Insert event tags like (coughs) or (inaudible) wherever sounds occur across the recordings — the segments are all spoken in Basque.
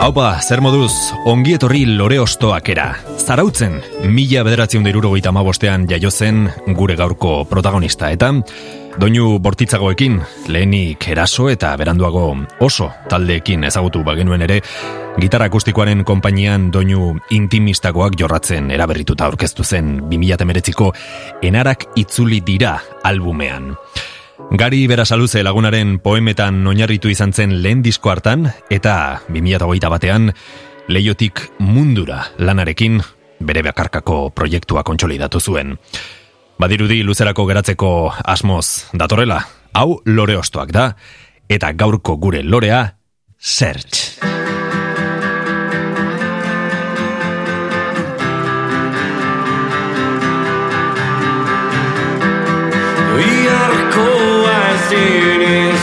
Haupa, zer moduz, ongi etorri lore ostoak era. Zarautzen, mila bederatzen diruro gita mabostean jaio gure gaurko protagonista. Eta doinu bortitzagoekin, lehenik eraso eta beranduago oso taldeekin ezagutu bagenuen ere, Gitarra akustikoaren konpainian doinu intimistagoak jorratzen eraberrituta aurkeztu zen 2008ko enarak itzuli dira albumean. Gari Berasaluze lagunaren poemetan oinarritu izan zen lehen disko hartan eta 2008 batean leiotik mundura lanarekin bere bakarkako proiektua kontsolidatu zuen. Badirudi luzerako geratzeko asmoz datorrela, hau lore ostoak da, eta gaurko gure lorea, Search.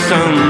Ezin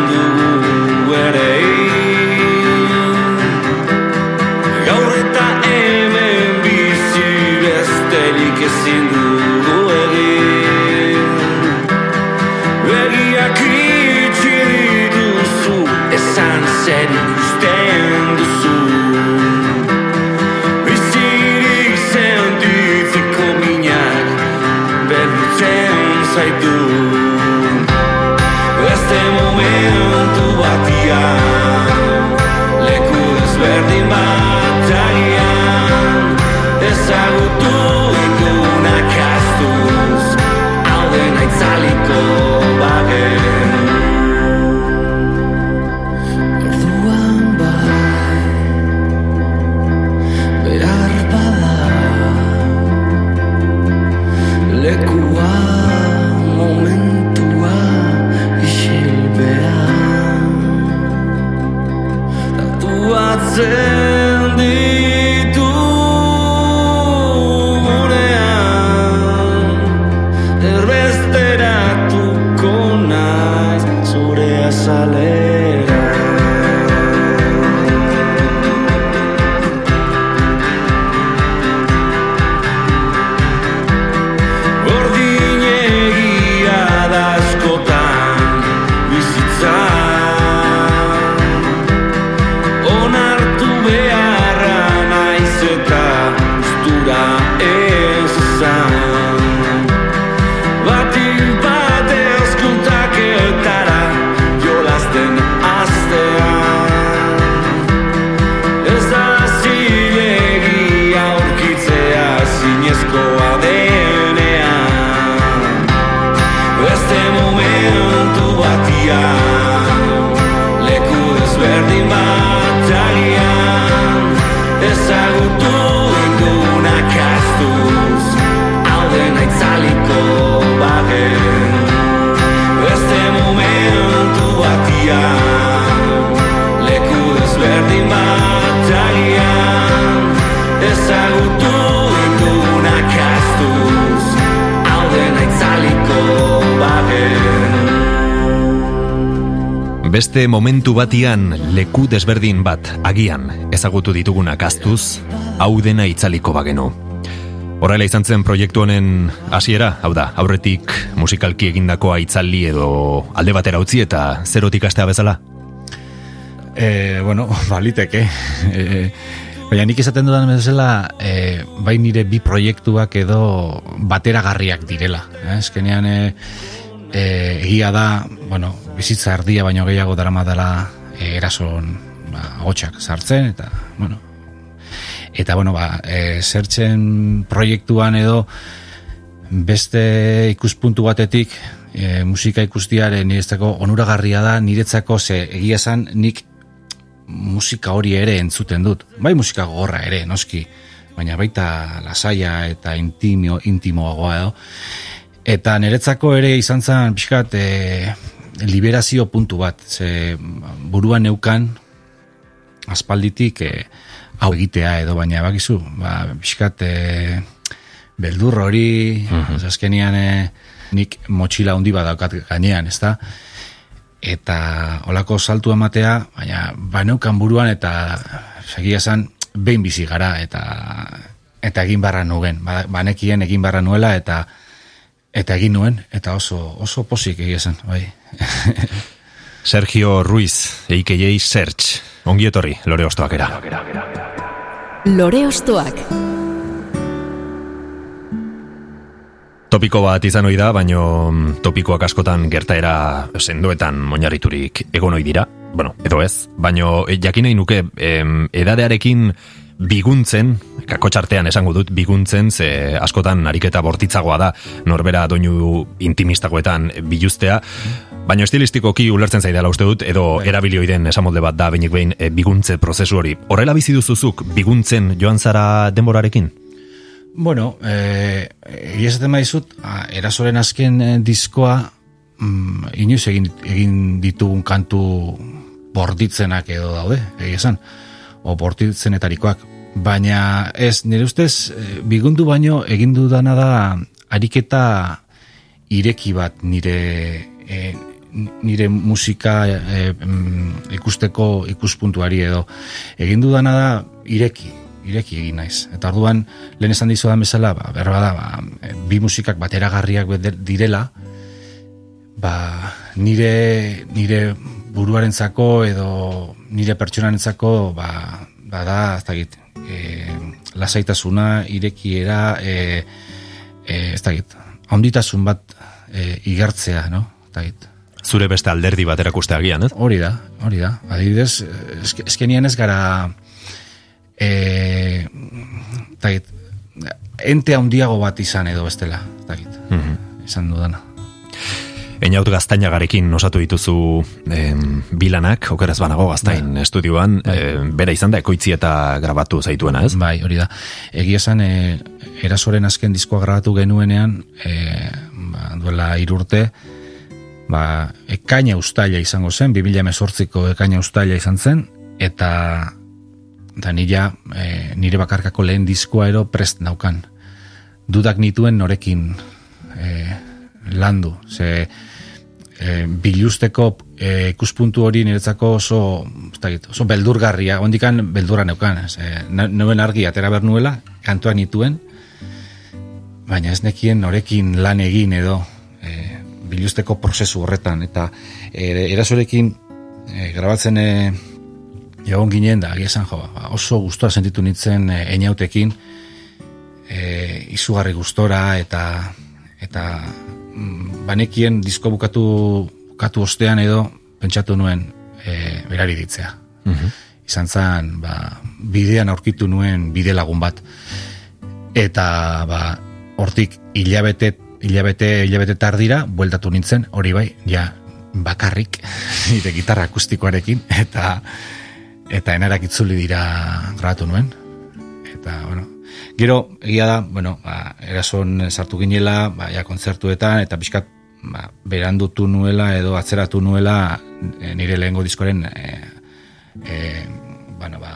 Beste momentu batian leku desberdin bat agian ezagutu ditugunak astuz, hau dena itzaliko bagenu. Horrela izan zen proiektu honen hasiera, hau da, aurretik musikalki egindakoa itzaldi edo alde batera utzi eta zerotik astea bezala? E, bueno, (laughs) baliteke. E, baina nik esaten dudan bezala, e, bai nire bi proiektuak edo bateragarriak direla. Eh? Eskenean, e, e, egia da, bueno, bizitza erdia baino gehiago darama dela e, erason ba, hotxak sartzen, eta, bueno, eta, bueno, ba, e, zertzen proiektuan edo beste ikuspuntu batetik e, musika ikustiaren niretzako onuragarria da niretzako ze egia esan nik musika hori ere entzuten dut. Bai musika gogorra ere, noski, baina baita lasaia eta intimio, intimoagoa edo. Eta niretzako ere izan zen pixkat e, liberazio puntu bat, ze buruan neukan aspalditik e, hau egitea edo baina bakizu, ba, pixkat e, beldur hori, mm azkenian e, nik motxila handi badaukat gainean, ez da? Eta olako saltu ematea, baina baneukan buruan eta segia zan, behin bizi gara eta eta egin barra nugen, ba, banekien egin barra nuela eta eta egin nuen, eta oso, oso posik egia zen, bai. (laughs) Sergio Ruiz, EIKJ Search, ongi etorri, lore ostoak era. Lore ostoak. Topiko bat izan ohi da, baino mm, topikoak askotan gertaera sendoetan moinarriturik egon ohi dira. Bueno, edo ez, baino eh, jakin nahi nuke em, edadearekin biguntzen, kakotxartean esango dut, biguntzen, ze askotan ariketa bortitzagoa da, norbera doinu intimistagoetan biluztea, Baina estilistikoki ulertzen zaidala uste dut, edo bai. erabilioiden esamolde bat da benik behin e, biguntze prozesu hori. Horrela bizi duzuzuk biguntzen joan zara denborarekin? Bueno, eh, egiazaten maizut, erasoren azken eh, diskoa mm, inoiz egin, egin ditugun kantu bortitzenak edo daude, egiazan, o bortitzenetarikoak. Baina ez, nire ustez, eh, bigundu baino egin dudana da ariketa ireki bat nire eh, nire musika e, ikusteko ikuspuntuari edo egin dudana da ireki ireki egin naiz. Eta orduan lehen esan dizu da bezala, ba, berba da, ba, bi musikak bateragarriak direla, ba, nire, nire buruarentzako edo nire pertsonarentzako ba, ba da, ez dakit, e, lasaitasuna, irekiera, e, e, ez dakit, onditasun bat e, igertzea, no? Ez dakit zure beste alderdi bat erakuste agian, ez? Hori da, hori da. Adibidez, eskenian ez gara e, tagit, ente handiago bat izan edo bestela, tagit, mm -hmm. izan dudana. Einaut gaztainagarekin osatu dituzu em, bilanak, okeraz banago gaztain bai. estudioan, bai. bera izan da ekoitzi eta grabatu zaituena, ez? Bai, hori da. Egia esan, e, erasoren azken diskoa grabatu genuenean, e, ba, duela irurte, ba, ekaina ustaila izango zen, 2018ko ekaina ustaila izan zen, eta da nila, e, nire bakarkako lehen diskoa ero prest naukan. Dudak nituen norekin e, landu, ze e, bilusteko e, ikuspuntu hori niretzako oso, oso beldurgarria, ondikan beldurra neukan, ze, neuen argi atera bernuela, kantuak nituen, baina ez nekien norekin lan egin edo, bilusteko prozesu horretan. Eta e, erasorekin e, grabatzen e, egon ginen da esan jo ba, oso gustoa sentitu nintzen e, einautekin e, izugarri gustora eta eta banekien disko bukatu bukatu ostean edo pentsatu nuen e, berari ditzea mm izan zen ba, bidean aurkitu nuen bide lagun bat. Eta ba, hortik hilabete hilabete, hilabete tardira, bueltatu nintzen, hori bai, ja, bakarrik, (laughs) nire gitarra akustikoarekin, eta eta enarak itzuli dira grabatu nuen. Eta, bueno, gero, egia da, bueno, ba, erason sartu ginela, ba, ja, kontzertuetan, eta pixkat, ba, berandutu nuela, edo atzeratu nuela, e, nire lehengo diskoren, e, e, bueno, ba,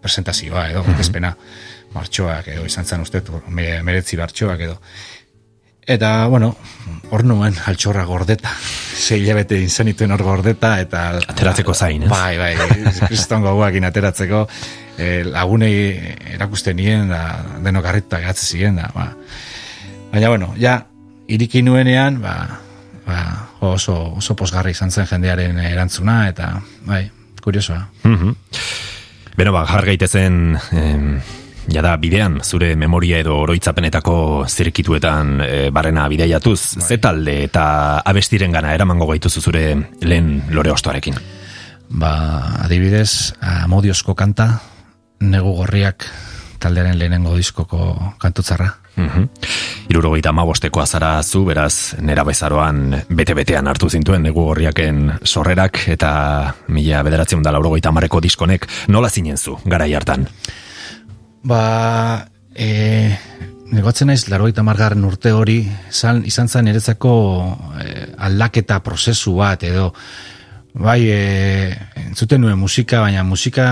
presentazioa, edo, mm -hmm. martxoak, edo, izan zen uste, meretzi martxoak, edo. Eta, bueno, hor nuen altxorra gordeta. Zei hilabete izanituen hor gordeta, eta... Ateratzeko zain, ez? Bai, bai, kriston goguak ateratzeko. E, lagunei erakusten nien, da, denok garrita gatze ziren, da, ba. Baina, bueno, ja, iriki nuenean, ba, ba, oso, oso posgarri izan zen jendearen erantzuna, eta, bai, kuriosoa. Mm -hmm. Beno, ba, jargaitezen... Eh, Jada, bidean, zure memoria edo oroitzapenetako zirkituetan e, barrena bideiatuz, bai. ze talde eta abestiren gana eramango gaituzu zure lehen lore ostoarekin? Ba, adibidez, amodiosko kanta, negu gorriak taldearen lehenengo diskoko kantutzarra. -hmm. Irurogeita mabosteko azara zu, beraz, nera bezaroan bete-betean hartu zintuen negu gorriaken sorrerak, eta mila bederatzen da laurogeita mareko diskonek, nola zinen zu, gara hartan? Ba, e, negoatzen naiz, laroita margarren urte hori, izan, izan zen eretzako e, aldaketa prozesu bat, edo, bai, e, entzuten nuen musika, baina musika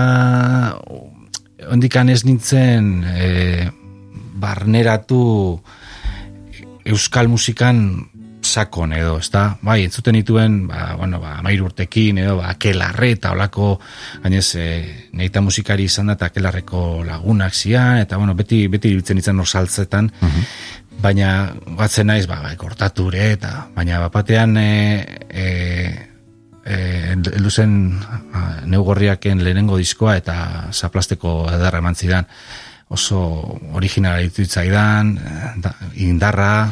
ondikan ez nintzen e, barneratu euskal musikan sakon edo, ezta? Bai, entzuten dituen, ba, bueno, ba, amairu urtekin edo, ba, akelarre eta olako, gainez, e, nahita musikari izan da, eta akelarreko lagunak zian, eta, bueno, beti, beti ibiltzen itzen saltzetan, baina, batzen naiz, ba, ba, kortature, eta, baina, bapatean, e, e, e, heldu zen a, neugorriaken lehenengo diskoa eta zaplasteko edarra eman zidan. Oso originala ditzaidan da, indarra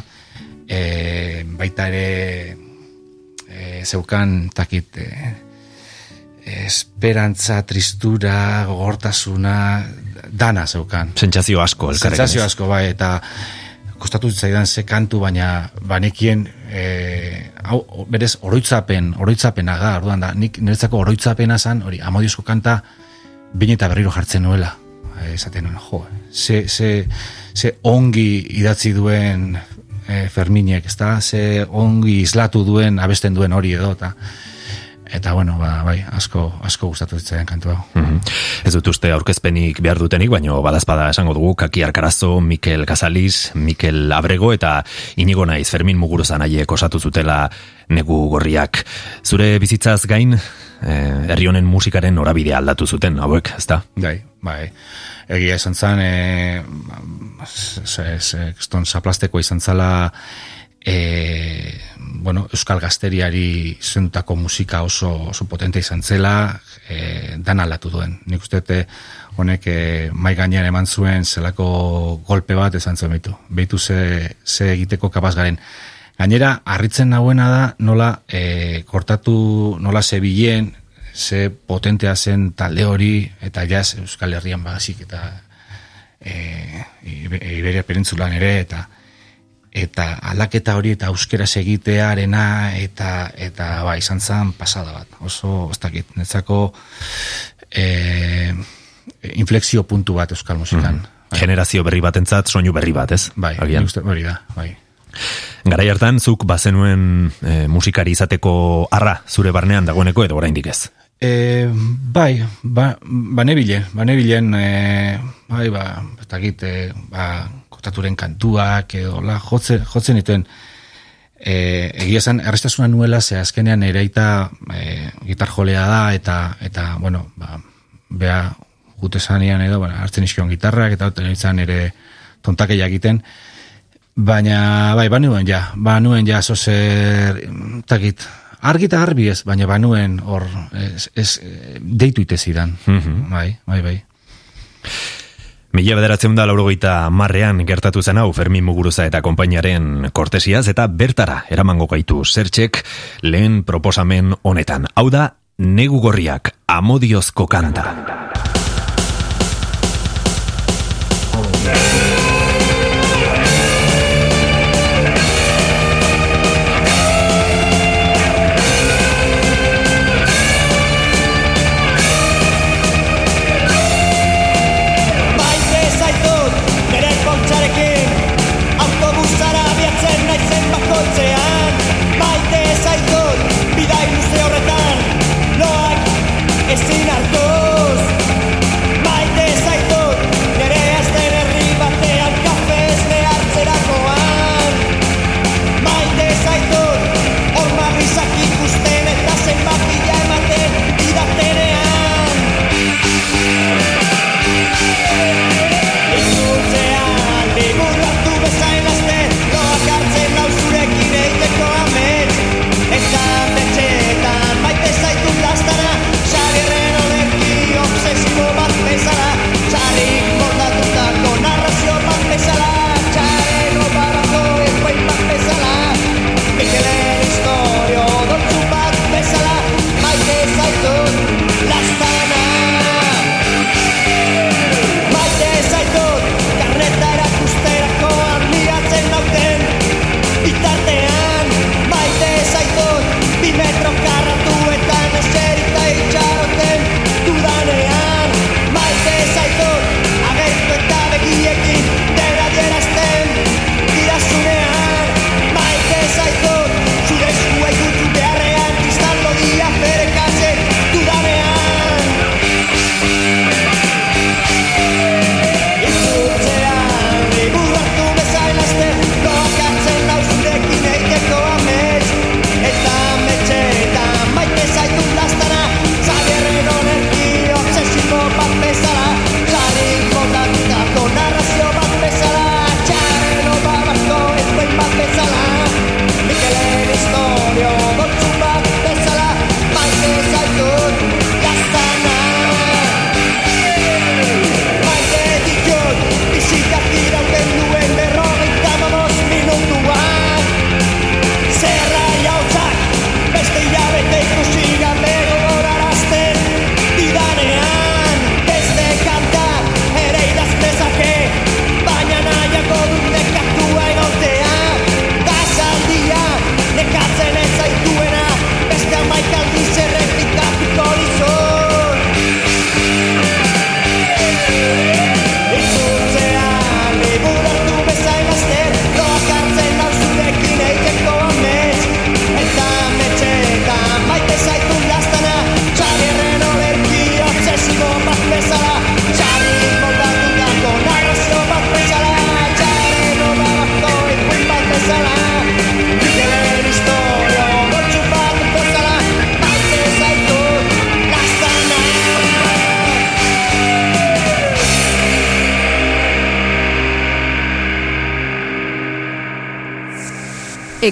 e, baita ere e, zeukan takit e, esperantza, tristura, gogortasuna, dana zeukan. Sentsazio asko, elkarrekin. Sentsazio asko, bai, eta kostatu zaidan ze kantu, baina banekien e, hau, berez oroitzapen, oroitzapena ga, orduan da, nik niretzako oroitzapena zan, hori, amodiozko kanta, bine eta berriro jartzen nuela. Esaten jo, ze, ze, ze ongi idatzi duen e, Ferminek, ez da, ze ongi islatu duen, abesten duen hori edo, eta eta bueno, ba, bai, asko, asko gustatu zitzaidan kantu hau. Mhm. Ez dut uste aurkezpenik behar dutenik, baino badazpada esango dugu Kaki Arkarazo, Mikel Casaliz, Mikel Abrego eta inigo naiz Fermin Muguruzan aiek osatu zutela negu gorriak. Zure bizitzaz gain, herri honen musikaren norabidea aldatu zuten, hauek, ezta? Bai, bai. Egia esan zan, e, keston zaplasteko izan zala, e, bueno, Euskal Gazteriari zentako musika oso, oso potente izan zela, e, dan aldatu duen. Nik uste te, honek e, mai gainean eman zuen zelako golpe bat esan zuen behitu. Behitu ze, ze egiteko kapaz garen. Gainera, harritzen nagoena da, nola e, kortatu, nola zebilen, ze potentea zen talde hori, eta jaz Euskal Herrian bazik, eta e, Iberia Perentzulan ere, eta eta aldaketa hori eta euskeraz egitearena eta eta ba izan zen pasada bat. Oso ez dakit, netzako e, inflexio puntu bat euskal musikan. Mm. Generazio berri batentzat soinu berri bat, ez? Bai, uste hori da, bai. Garai hartan zuk bazenuen e, musikari izateko arra zure barnean dagoeneko edo oraindik ez. E, bai, ba, banebile, banebilen, e, bai, ba, ez dakit, e, ba, kotaturen kantuak, edo, la, jotzen, jotzen dituen, e, egia zen, errestasuna nuela, ze azkenean ereita e, gitar jolea da, eta, eta bueno, ba, bea, gute zanean edo, ba, hartzen iskion gitarrak, eta izan ere tontakeia egiten, baina, bai, banuen ja, banuen ja, zozer, takit, argi eta garbi ez, baina banuen hor, ez, ez, deitu ite zidan, Mhm. bai, bai, bai. Mila bederatzen da laurogeita marrean gertatu zen hau Fermin Muguruza eta konpainaren kortesiaz eta bertara eramango gaitu zertxek lehen proposamen honetan. Hau da, negu gorriak amodiozko kanta.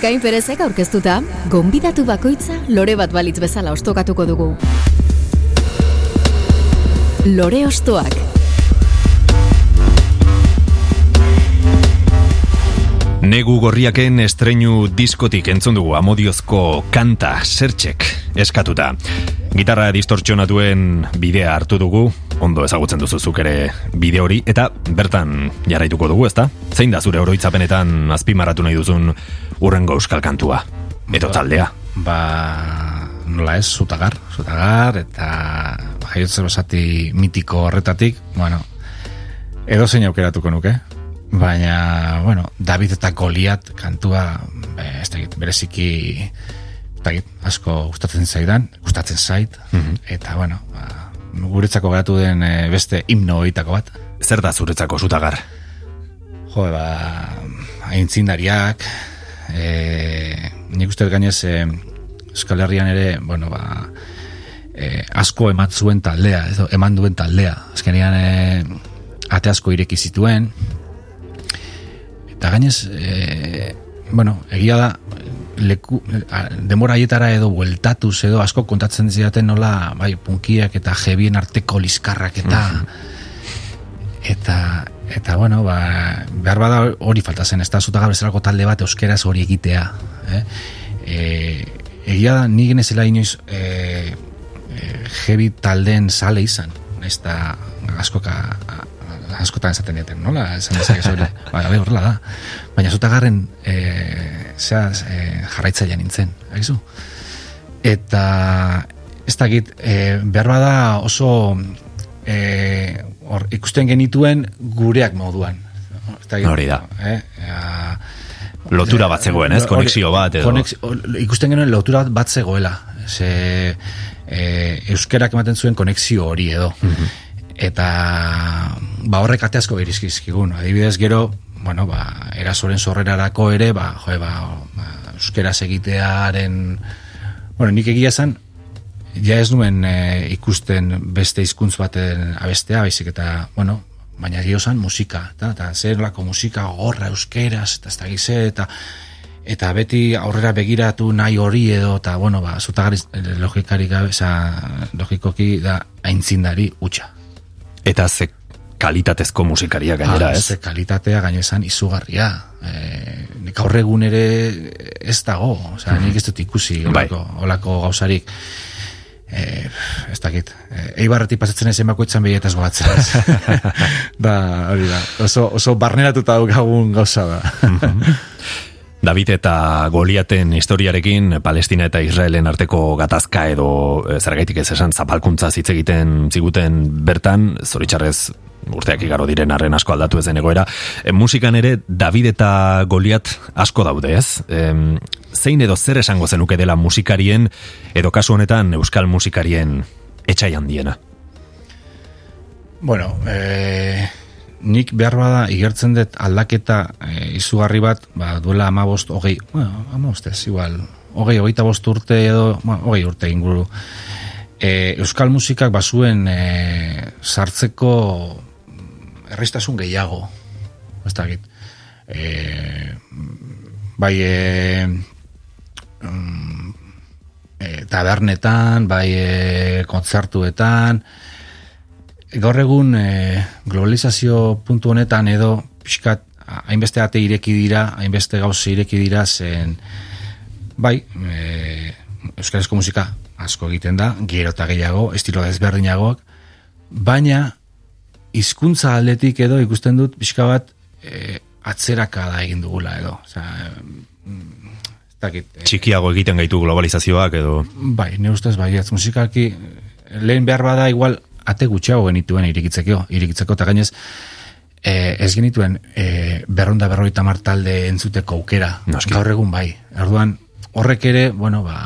Ekain perezek aurkeztuta, gonbidatu bakoitza lore bat balitz bezala ostokatuko dugu. Lore ostoak. Negu gorriaken estreinu diskotik entzun dugu amodiozko kanta sertxek eskatuta. Gitarra distortzionatuen bidea hartu dugu, ondo ezagutzen duzu zuk ere bide hori, eta bertan jarraituko dugu, ezta? Zein da zure oroitzapenetan azpimarratu nahi duzun urrengo euskal kantua? Edo taldea? Ba, nola ez, zutagar, zutagar, eta jaiotze basati mitiko horretatik, bueno, edo zein aukeratuko nuke, baina, bueno, David eta Goliat kantua, be, ez dakit, bereziki, ez dakit, asko gustatzen zaidan, gustatzen zait, eta, bueno, ba, guretzako geratu den eh, beste himno horietako bat. Zer da zuretzako zutagar? Jo, ba, aintzindariak, e, nik uste gainez, e, Euskal Herrian ere, bueno, ba, e, asko eman zuen taldea, edo eman duen taldea. Azkenean, e, ate asko ireki zituen, eta gainez, e, bueno, egia da, leku, a, demora haietara edo bueltatuz edo asko kontatzen zidaten nola, bai, punkiak eta jebien arteko liskarrak eta eta eta bueno, ba, behar bada hori falta zen, ez da zutagar bezalako talde bat euskeraz hori egitea. Eh? E, egia da, nik genezela inoiz e, e, heavy taldeen sale izan, ez da askoka askotan esaten dieten, nola? Esan dezak ez hori, (laughs) ba, bai, horrela da. Baina zutagarren e, zea, e, jarraitzailean nintzen, egizu? Eta ez dakit, e, behar bada oso e, hor, ikusten genituen gureak moduan. Hori da. Eh? Ja, Lotura bat zegoen, ez? Konexio bat edo. konex- ikusten genuen lotura bat zegoela. Ze, e, euskerak ematen zuen konexio hori edo. Eta ba horrek ate asko irizkizkigun. Adibidez gero, bueno, ba, erasoren sorrerarako ere, ba, joe, ba, ba, euskeraz egitearen bueno, nik egia esan ja ez nuen e, ikusten beste hizkuntz baten abestea, baizik eta, bueno, baina giozan musika, eta, eta zer lako musika gorra euskeraz, eta ez da gize, eta eta beti aurrera begiratu nahi hori edo, eta, bueno, ba, zutagari logikari gabe, oza, logikoki da aintzindari utxa. Eta ze kalitatezko musikaria gainera, Ah, ez? ze kalitatea gainezan izugarria. E, nik aurre egun ere ez dago, osea, nik ez dut ikusi Bai. olako, olako gauzarik. E, ez dakit. E, eibarretik pasatzen ezen bakoitzan behietaz gogatzen. (laughs) da, hori da. Oso, oso barneratuta daukagun gauza da. David eta Goliaten historiarekin Palestina eta Israelen arteko gatazka edo eh, zergaitik ez esan zapalkuntza hitz egiten ziguten bertan, zoritxarrez urteak igaro diren arren asko aldatu ezen egoera. E, musikan ere David eta Goliat asko daude, ez? Em, zein edo zer esango zenuke dela musikarien edo kasu honetan euskal musikarien etxai handiena? Bueno, e, nik behar bada igertzen dut aldaketa e, izugarri bat, ba, duela amabost, hogei, bueno, amabost ez, igual, hogei, hogeita bost urte edo, bueno, hogei urte inguru. E, Euskal musikak bazuen e, sartzeko errestasun gehiago, ez dakit. E, bai, e, mm, e, tabernetan, bai e, kontzertuetan, gaur egun e, globalizazio puntu honetan edo pixkat hainbeste ate ireki dira, hainbeste gauze ireki dira zen bai, e, euskarazko musika asko egiten da, gero eta gehiago, estilo desberdinagoak, baina hizkuntza aldetik edo ikusten dut pixka bat e, atzeraka da egin dugula edo. Osea, mm, ez dakit, e, Txikiago egiten gaitu globalizazioak edo Bai, ne ustez bai, musikaki lehen behar bada igual ate gutxiago genituen irikitzeko, irikitzeko eta gainez eh, ez genituen eh, berronda berroita martalde entzuteko aukera. Noski. Gaur egun bai. Orduan horrek ere, bueno, ba,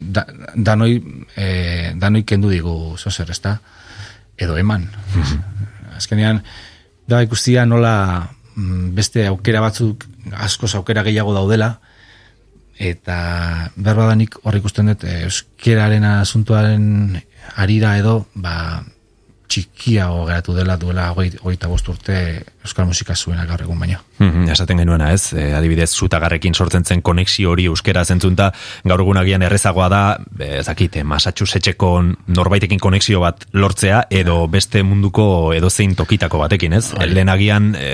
da, danoi, eh, danoi kendu digu zozer, ezta? Edo eman. Azkenean, da ikustia nola mm, beste aukera batzuk, askoz aukera gehiago daudela, eta berbadanik hor ikusten dut eh, euskeraren asuntuaren arira edo ba, txikiago geratu dela duela hogei, hogeita bost urte euskal musika zuena gaur egun baino. Mhm, esaten genuena ez, e, adibidez zutagarrekin sortzen zen konexio hori euskera zentzunta, gaur egun agian errezagoa da, e, ezakit, Massachusettsko norbaitekin konexio bat lortzea, edo beste munduko edozein tokitako batekin ez, Bai. lehen agian e,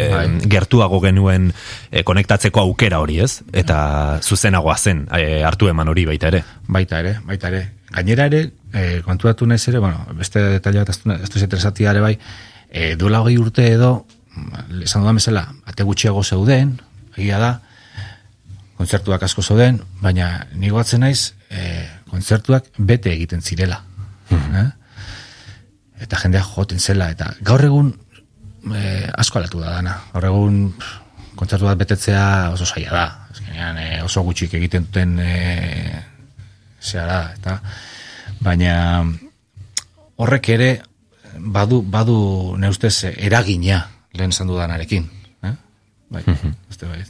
gertuago genuen e, konektatzeko aukera hori ez, eta zuzenagoa zen e, hartu eman hori baita ere. Baita ere, baita ere. Gainera ere, e, kontuatu naiz ere, bueno, beste detaile bat ez du- ez du interesatia ere bai, e, duela hogei urte edo, mm, esan dudan bezala, ate gutxiago zeuden, egia da, kontzertuak asko zeuden, baina nigo atzen naiz, e, kontzertuak bete egiten zirela. Eh? Eta jendea joten zela, eta gaur egun e, asko alatu da dana. Gaur egun kontzertu bat betetzea oso zaila da. Azkenean e, oso gutxik egiten duten e, zea da, eta baina horrek ere badu, badu ne ustez eragina lehen esan dudanarekin. Eh? Bai, uste bai.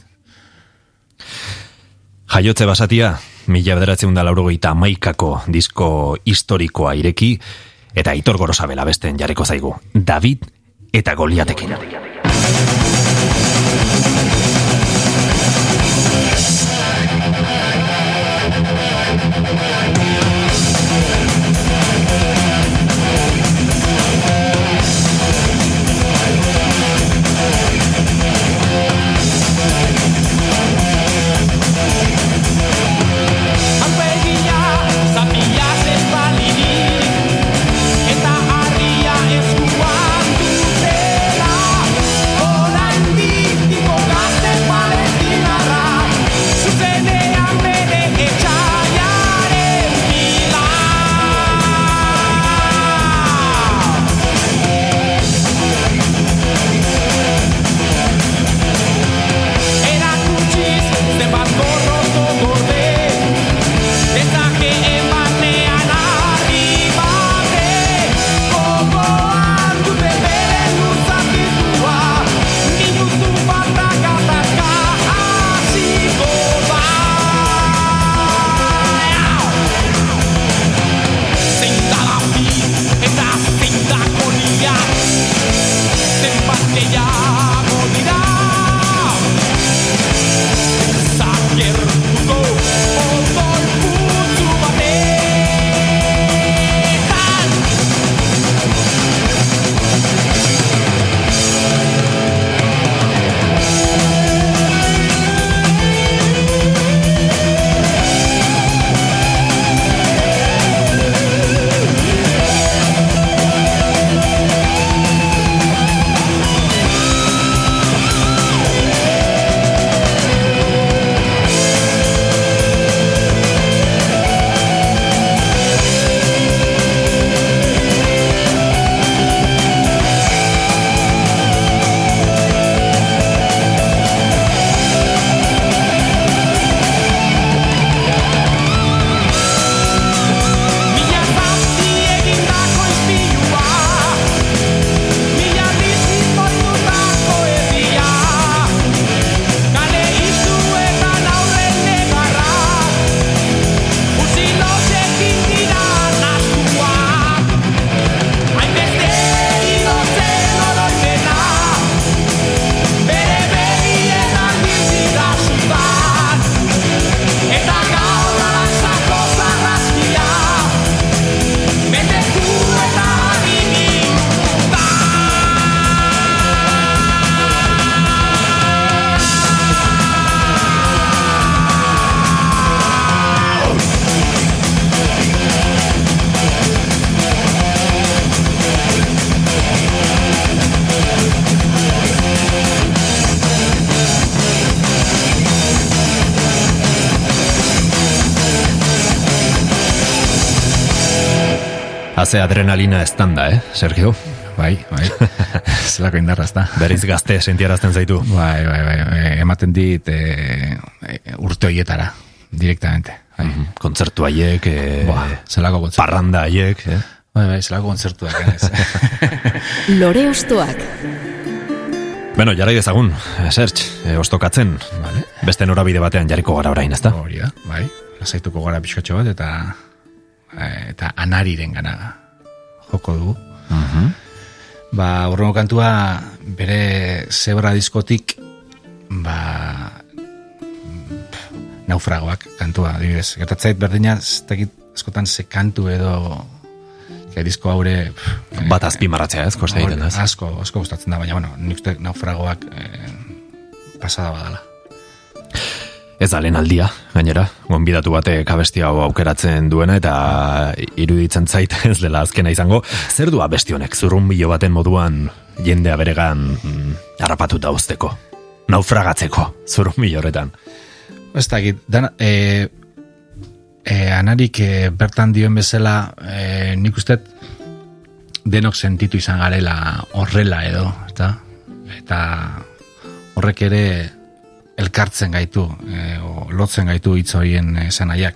Jaiotze basatia, mila bederatzen da laurogeita maikako disko historikoa ireki, eta Aitor Gorosabela besten jarriko zaigu. David eta Goliatekin. Haze adrenalina estanda, eh, Sergio? Bai, bai. (laughs) Zelako indarra ez da. Berriz gazte sentiarazten zaitu. Bai, bai, bai, e, ematen dit e, urte hoietara, direktamente. Bai, Mhm. Kontzertu haiek, e, zelako kontzertu. parranda haiek, eh? Bai, bai, zelako kontzertuak, ez. (laughs) Lore ostoak. Bueno, jarrai dezagun, Serge, e, ostokatzen. Vale. Beste norabide batean jarriko gara orain, ezta? Hori da, bai. Lasaituko gara pixkatxo bat, eta eta anariren gana joko dugu. Mhm. Ba, urrengo kantua bere zebra diskotik ba, naufragoak kantua, adibidez. Gertatzait berdina, ez dakit askotan ze kantu edo ke disko haure pff, Bat azpimarratzea ez, koste egiten ez. asko, asko gustatzen da, baina bueno, nik uste naufragoak eh, pasada badala. Ez da lehen aldia, gainera, gonbidatu batek abesti hau aukeratzen duena eta iruditzen zait (laughs) ez dela azkena izango. Zer du abesti honek, zurrumbilo baten moduan jendea beregan mm, harrapatuta uzteko, naufragatzeko, zurrumbilo horretan. Ez dakit, dana, e, e, anarik e, bertan dioen bezala, e, nik uste denok sentitu izan garela horrela edo, eta, eta horrek ere elkartzen gaitu, e, o, lotzen gaitu hitz horien esanaiak.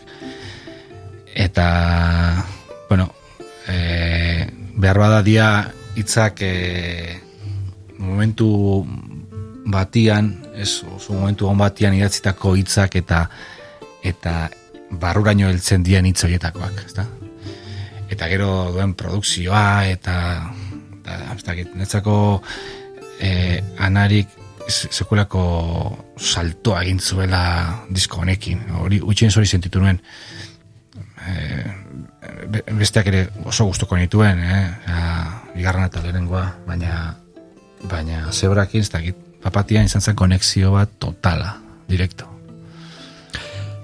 Eta, bueno, e, behar bada dia hitzak e, momentu batian, ez oso momentu on batian idatzitako hitzak eta eta barruraino heltzen dien hitz horietakoak, ezta? Eta gero duen produkzioa eta eta ez dakit, netzako eh, anarik sekulako saltoa egin zuela disko honekin. Hori utxien hori sentitu nuen. Be- besteak ere oso gustuko nituen, eh? Ja, bigarren eta lehenengoa, baina baina zebrakin, ez dakit, papatian izan zen konexio bat totala, direkto.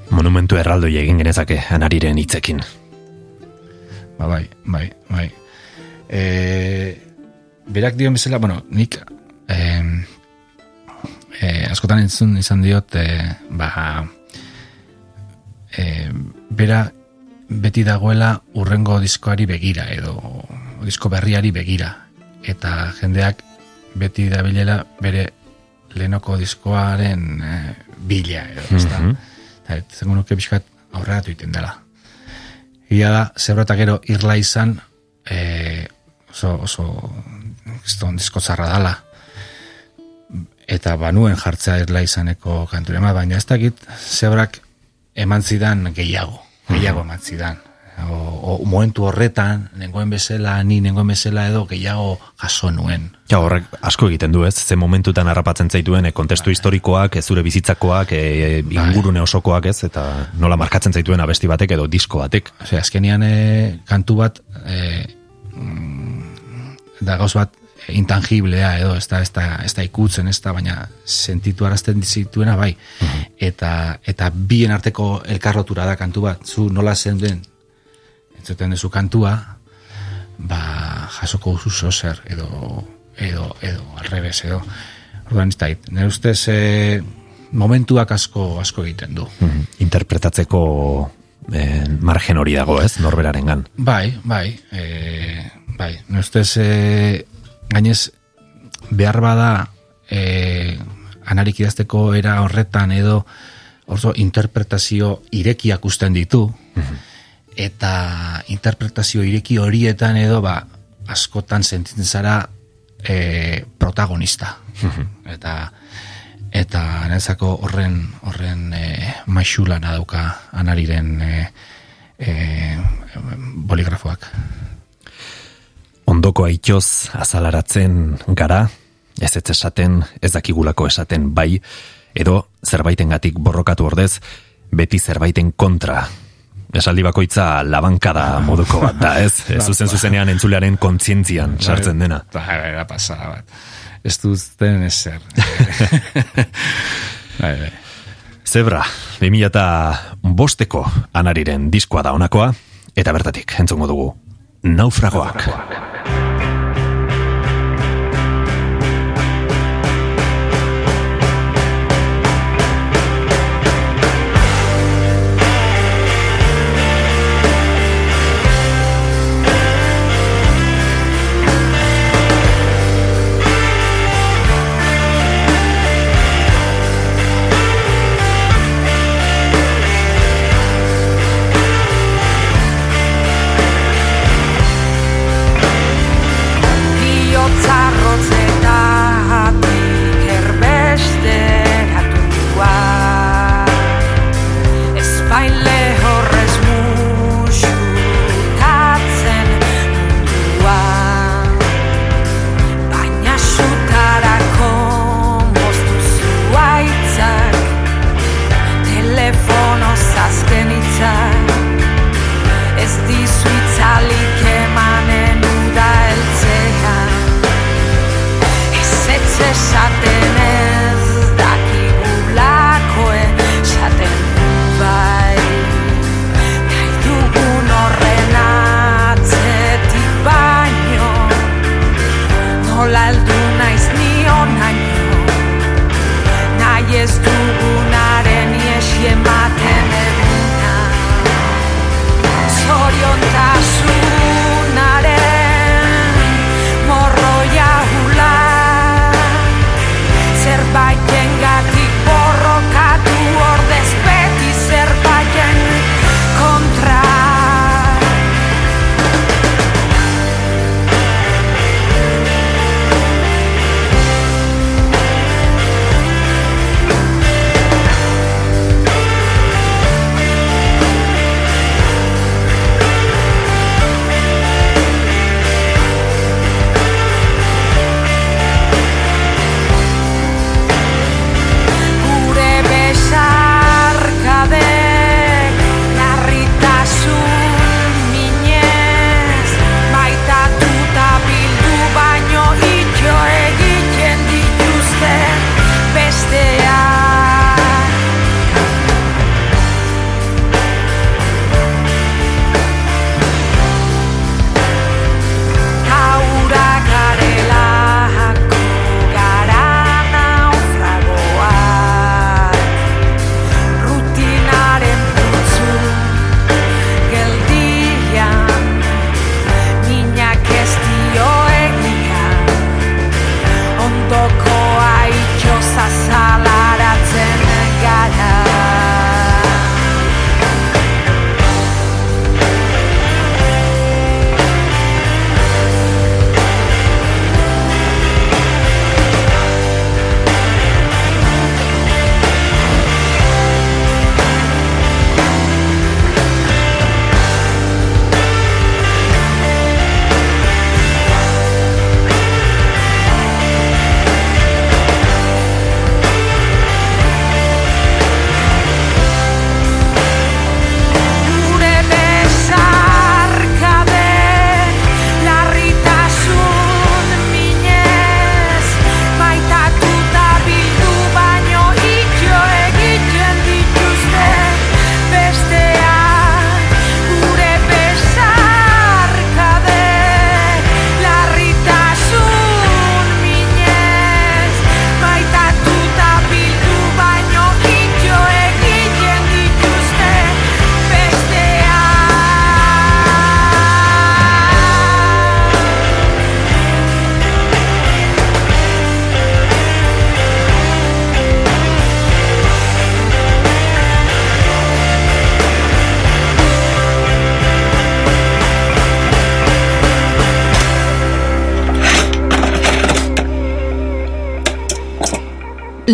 Monumentu erraldoi egin genezake anariren hitzekin. Ba, bai, bai, bai. E, berak dion bezala, bueno, nik e, e, askotan entzun izan diot, e, ba, e, bera beti dagoela urrengo diskoari begira, edo disko berriari begira. Eta jendeak beti dabilela bere lehenoko diskoaren e, bila, edo, ezta? Mhm. Eta, zengo nuke pixkat aurreratu iten dela. Ia da, zebra eta gero irla izan, e, oso, oso, kriston disko zarra dala. Eta banuen jartzea irla izaneko kanturema, baina ez dakit zebrak eman zidan gehiago, gehiago eman zidan. O, o, momentu horretan, nengoen bezala, ni nengoen bezala edo gehiago jaso nuen. Ja, horrek asko egiten du ez, ze momentutan harrapatzen zaituen e, kontestu historikoak, e, zure bizitzakoak, e, ingurune osokoak ez, eta nola markatzen zaituen abesti batek edo disko batek. Ose, azkenian e, kantu bat e, da gauz bat intangiblea edo ez da, ez da, ez da ikutzen ez da, baina sentitu arazten zituena bai. Eta, eta bien arteko elkarrotura da kantu bat. Zu nola zen den entzuten duzu kantua ba jasoko duzu zer edo edo, edo alrebes edo. Orduan ez da, nire ustez e, momentuak asko asko egiten du. Mhm. Interpretatzeko e, margen hori dago ez, norberarengan. Bai, bai, e, bai, nire ustez, e, gainez, behar bada, e, anarik idazteko era horretan edo, orzo, interpretazio irekiak usten ditu, eta interpretazio ireki horietan edo, ba, askotan sentitzen zara e, protagonista. eta, eta nezako horren, horren e, maixulana dauka anariren e, e, boligrafoak. Ondoko aitoz azalaratzen gara, ez ez esaten, ez dakigulako esaten bai, edo zerbaitengatik borrokatu ordez, beti zerbaiten kontra. Esaldi bakoitza labankada moduko bat da, ez? (laughs) Ez zuzen zuzenean entzulearen kontzientzian sartzen dena. Ba, era pasada bat. Ez duzten ezer. (laughs) bai, bai. Zebra, 2000 eta bosteko anariren diskoa da honakoa, eta bertatik, entzungo dugu, naufragoak. Naufragoak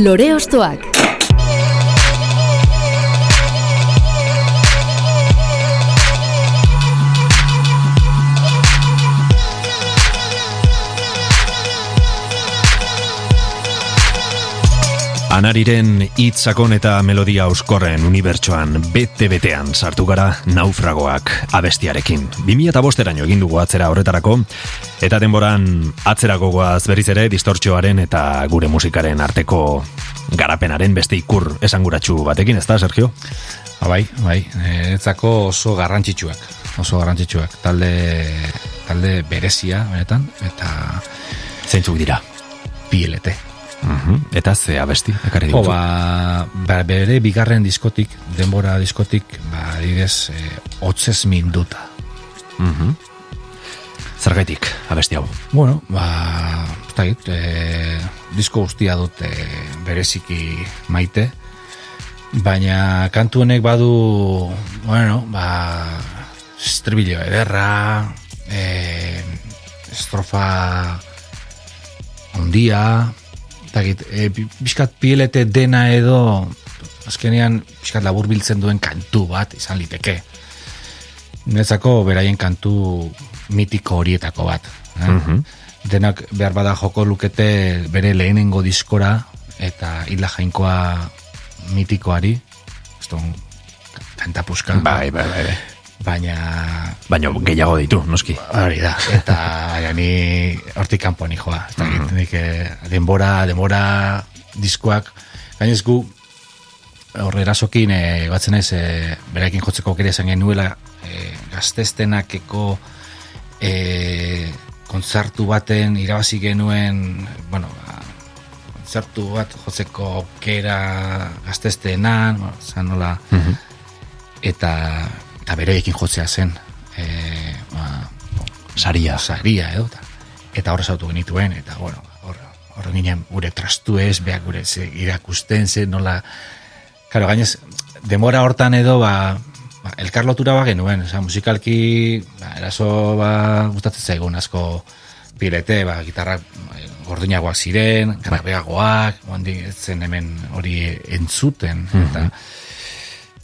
Lore Ostoak. Anariren hitzakon eta melodia auskorren unibertsoan bete-betean sartu gara naufragoak abestiarekin. 2005 eraino egin dugu atzera horretarako, eta denboran atzerako goaz berriz ere distortxoaren eta gure musikaren arteko garapenaren beste ikur esanguratsu batekin, ez da, Sergio? Ba, bai, bai, etzako oso garrantzitsuak, oso garrantzitsuak, talde, talde berezia, benetan, eta Zeintzuk dira? PLT. Mhm. Eta ze abesti, ekarri dituzu? ba, ba, bere bigarren diskotik, denbora diskotik, ba, adibidez, eh, otzez minduta. Mhm. Zergaitik, abesti hau. Bueno, ba, dakit, e, disko guztia dut e, bereziki maite, baina kantu honek badu, bueno, ba, estribillo ederra, e, estrofa ondia, ez dakit, e, pixkat pielete dena edo, azkenean pixkat labur biltzen duen kantu bat izan liteke. Netzako beraien kantu mitiko horietako bat. Eh? Mhm. Denak behar bada joko lukete bere lehenengo diskora eta hila jainkoa mitikoari. Eston, kanta puska. Bai, bai, bai. bai. Baina Baina gehiago ditu, noski. hori da. Eta baina ni hortik kanpo ni joa. Ez dakit, nik, eh, denbora, denbora diskoak. Gainez gu horre erasokin e, batzen ez e, berakin jotzeko aukera izan genuela e, gazteztenakeko e, kontzertu baten irabazi genuen bueno, ba, kontzertu bat jotzeko aukera gazteztenan bueno, zan nola eta, eta bereekin jotzea zen e, ba, Saria. saria edo eta, eta horrez autu genituen eta bueno, hor, hor ginen gure trastu ez, beak gure ze, irakusten ze nola Claro, gainez, demora hortan edo, ba, ba elkar lotura ba genuen, oza, musikalki, ba, eraso, ba, gustatzen zaigun asko pilete, ba, gitarrak eh, gordinagoak ziren, grabeagoak, oandi ez zen hemen hori entzuten, eta,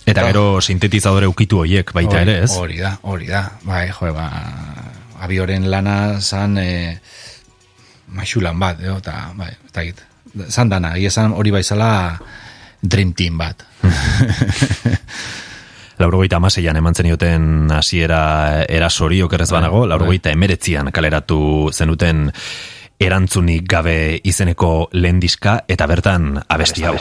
Eta gero sintetizadore ukitu hoiek baita hori, ere, ez? Hori da, hori da. Bai, jo, ba, abioren lana zan e, maixulan bat, edo, eta, bai, eta git. Zan dana, egia zan hori baizala Dream Team bat. (laughs) Laurogeita amaseian eman zenioten hasiera erasori okerrez banago, laurogeita emeretzian kaleratu zenuten erantzunik gabe izeneko lehen diska eta bertan abesti hau.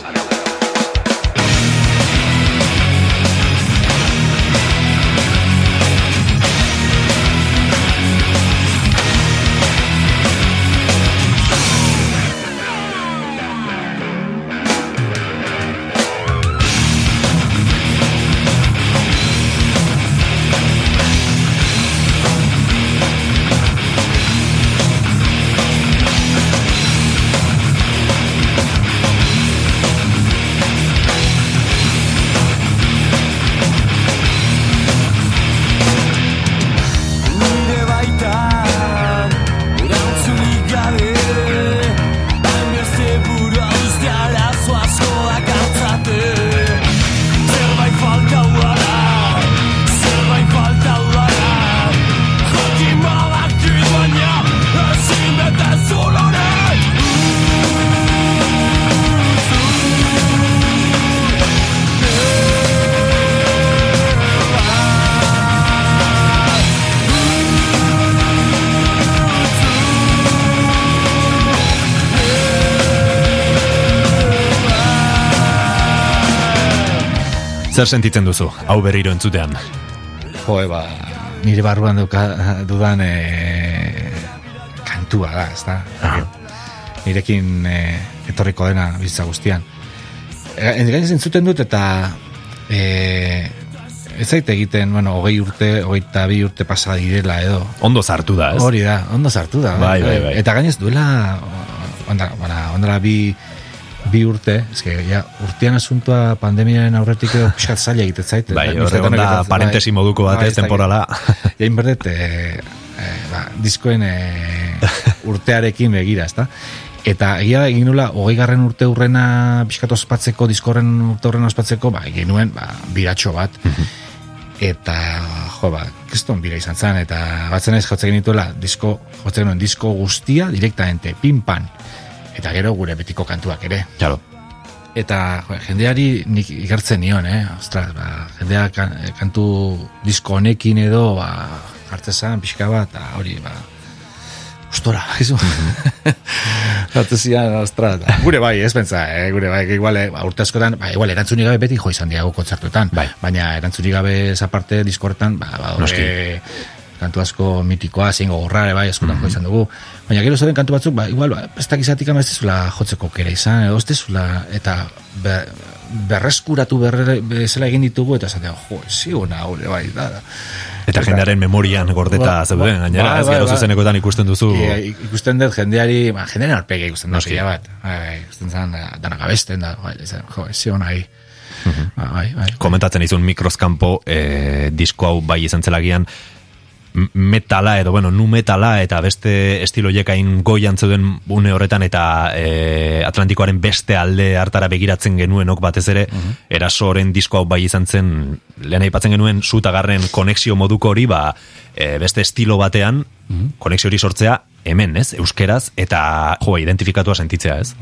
Zer sentitzen duzu, hau berriro entzutean? Jo, ba, nire barruan duka, dudan e, kantua da, ez da? Nirekin e, etorriko dena bizitza guztian. E, Gainez entzuten dut eta e, ez zait egiten, bueno, hogei urte, hogeita bi urte pasa direla edo. Ondo zartu da, ez? Hori da, ondo sartu da. Bai, bai, bai. Eta gainez duela, onda, bueno, ondala bi, bi urte, eske, ja, urtean asuntua pandemiaren aurretik edo pixkat zaila egiten zait. Bai, horre bai, parentesi moduko bat, bai, ez, ez temporala. Jain berdet, e, e, ba, diskoen e, urtearekin begira, ezta? Eta egia da egin nula, hogei garren urte urrena pixkatu ospatzeko, diskorren urte urrena ospatzeko, ba, egin nuen, ba, biratxo bat. eta, jo, ba, kriston bira izan zen, eta batzen ez jotzen genituela, disko, jotzen genuen disko guztia, direktamente, pinpan. Eta gero gure betiko kantuak ere. Claro. Eta jo, jendeari nik igartzen nion, eh? Ostras, ba, jendea kan, kantu disko honekin edo, ba, jartzezan, pixka bat, eta hori, ba, Ustora, (laughs) izu. Zatu zian, ostras. Gure bai, ez pentsa, eh? gure bai, igual, eh, ba, urte askotan, ba, igual, erantzunik gabe beti jo izan diago kontzertuetan. Bai. Baina erantzunik gabe esa parte diskortan, ba, ba, kantu asko mitikoa, zein gogorra, bai, askotan jo izan dugu. Baina gero zoren kantu batzuk, ba, igual, ba, ez dakizatik ama ez dizula jotzeko kera izan, edo ez dizula, eta be, berreskuratu berre, bezala egin ditugu, eta esatea, jo, zi hona, hori, bai, da, da. Eta jendearen memorian gordeta Ba, zeuden, ba, gainera, bai, ez bai, gero bai. zuzenekoetan ikusten duzu. I- ikusten dut jendeari, ba, jendearen arpege ikusten dut pila bat. Bai, bai, ikusten zen, da, dana gabesten da, bai, jo, ez zion nahi. Mhm. Ba, bai, bai. komentatzen izun mikroskampo eh, disko hau bai izan zelagian metala edo bueno, nu metala eta beste estilo hain goian zeuden une horretan eta eh, Atlantikoaren beste alde hartara begiratzen genuenok batez ere erasoren disko hau bai izan zen lehen aipatzen genuen zutagarren konexio moduko hori ba eh, beste estilo batean konexio hori sortzea hemen, ez? Euskeraz eta jo, identifikatua sentitzea, ez?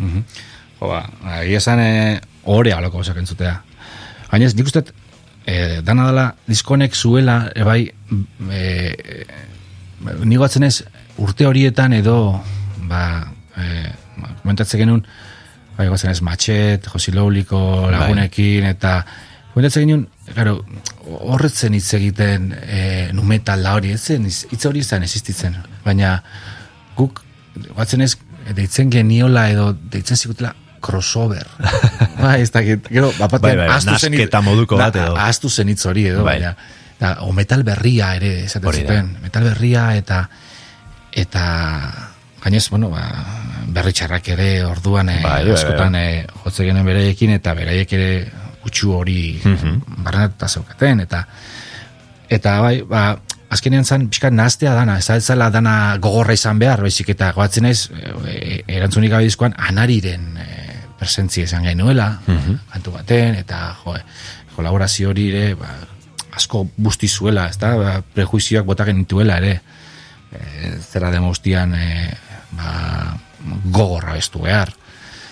Jo, ba, egia esan, e, osak entzutea. Gainez, nik uste, e, dana dela, diskonek zuela, e, bai, e, e, nik batzen ez, urte horietan edo, ba, e, ba, komentatzen genuen, bai, batzen ez, matxet, Josi Louliko lagunekin, eta komentatzen genuen, Claro, horretzen hitz egiten e, numetal da hori, ez hitz hori zen existitzen, baina guk, batzen ez, deitzen geniola edo deitzen zigutela crossover. (laughs) bai, ez dakit, gero, bapatean, Bai, bai, ahaztu zen hitz- moduko bat edo. Ahaztu zen hitz hori edo, Bai. baina, da, o metal berria ere, esaten zuten, metal berria eta, eta, gainez, bueno, ba, berri txarrak ere orduan eh, Bai, bai, bai. askotan eh, jotze genen beraiekin eta beraiek ere kutsu hori Mhm. barrenatuta zeukaten eta eta bai, ba, azkenean zan pixkat nahaztea dana, ez da zela dana gogorra izan behar, baizik eta goatzen naiz e, erantzunik gabe dizkoan anariren e, presentzia izan genuela, kantu baten, eta jo, kolaborazio hori ere, ba, asko busti zuela, ez da, ba, prejuizioak bota genituela ere, e, zera demostian e, ba, gogorra bestu behar.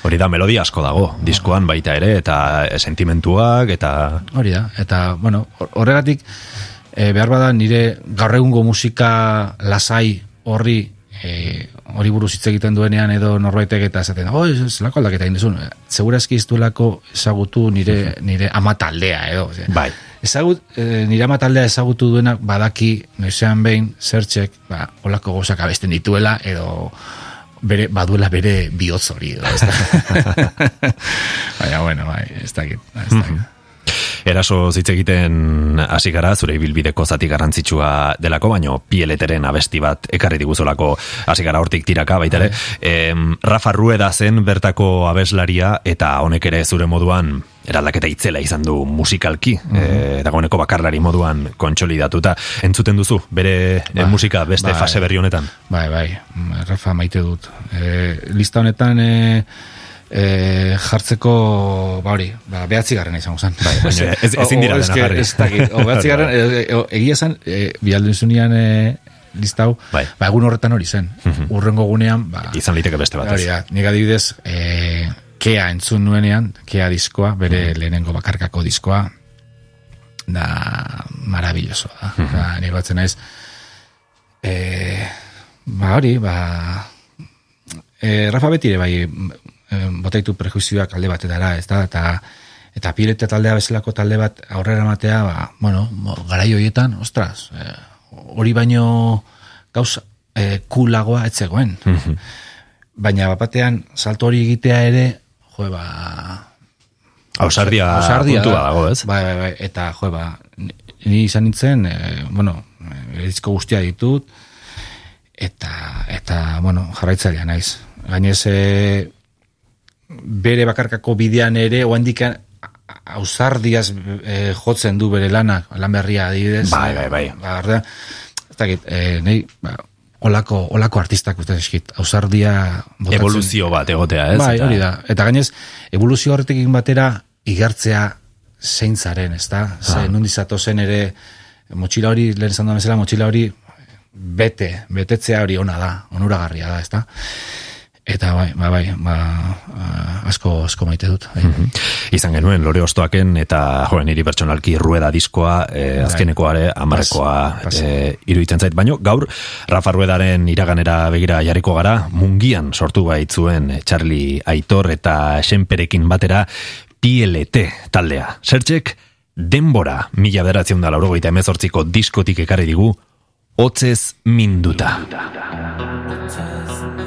Hori da, melodia asko dago, diskoan baita ere, eta eh, sentimentuak, eta... Hori da, eta, bueno, hor- horregatik, e, behar bada nire gaur egungo musika lasai horri e, hori buruz hitz egiten duenean edo norbaitek eta esaten, oh, ez- zelako aldaketa egin duzun. Segurazki ez duelako ezagutu nire, nire ama taldea edo. Ose, Bai. Ezagut, e, nire ama taldea ezagutu duenak badaki noizean behin zertxek, ba, olako gozak abesten dituela edo bere, baduela bere bihotz hori edo. (laughs) (laughs) Baina, bueno, bai, ez dakit, ez dakit. Eraso zitz egiten hasi gara zure ibilbideko zati garrantzitsua delako, baino pieleteren abesti bat ekarri diguzolako hasi gara hortik tiraka baita ere. Em, Rafa Rueda zen bertako abeslaria eta honek ere zure moduan eraldaketa itzela izan du musikalki, eh, dagoeneko bakarlari moduan kontsolidatuta. Entzuten duzu, bere Bai, musika beste bai. fase berri honetan. Bai, bai, mm, Rafa maite dut. E, lista honetan e, e, jartzeko, ba hori, ba, behatzi garrena izango zen. Bai, baina (laughs) ez- ezin dira dena jarri. Ez dakit, o, (laughs) behatzi garren, e, e, egia zen, e, bialduzunean e, lista hau, Bai. ba, egun horretan hori zen. Urrengo gunean, ba, Izan liteke beste bat. hori da, nik adibidez, e, kea entzun nuenean, kea diskoa, bere lehenengo bakarkako diskoa, da marabillosoa da. Da, nire batzen naiz, e, ba hori, ba, e, Rafa beti ere bai, e, botaitu prejuizioak alde batetara, ez da, eta eta pilete taldea bezalako talde bat aurrera matea, ba, bueno, garai horietan, ostras, e, hori baino gauz e, kulagoa etzegoen. Baina bapatean salto hori egitea ere, jo, ba, Ausardia, ausardia puntua da. dago, ez? Bai, bai, bai, eta jo, ba, ni- izan nintzen, e, bueno, e, disko guztia ditut, eta, eta bueno, jarraitzailea naiz. Gainez, e, bere bakarkako bidean ere, oandikan ausardiaz e, jotzen du bere lanak, lan berria adibidez. Bai, bai, bai. Ba, ordea, ez dakit, e, nahi, ba, olako, olako artistak uste eskit, ausardia botatzen. Evoluzio bat egotea, ez? Bai, hori da. Eta gainez, evoluzio horretekin batera igartzea zein zaren, ez da? Ze, nundi zen ere, motxila hori, lehen da bezala, motxila hori bete, betetzea hori ona da, onuragarria da, ez da? Eta bai, bai, bai, ba, ah, asko, asko maite dut. Bai. Izan genuen lore ostoaken eta joen niri pertsonalki rueda diskoa eh, azkenekoare amarekoa Pas, pas. eh, iruditzen zait. Baino gaur Rafa Ruedaren iraganera begira jarriko gara mungian sortu baitzuen eh, Charlie Aitor eta Senperekin batera PLT taldea. Zertxek denbora mila beratzen da laurogeita emezortziko diskotik ekarri digu hotzez minduta. Berotasun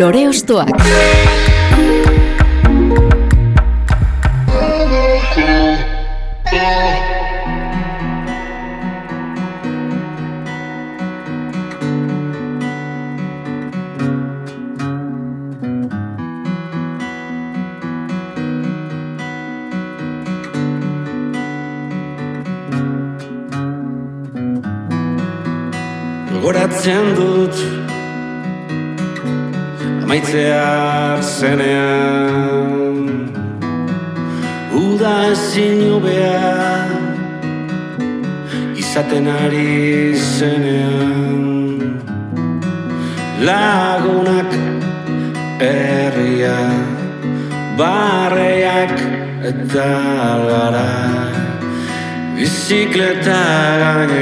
Lore Ostoak. Bizikleta gaineko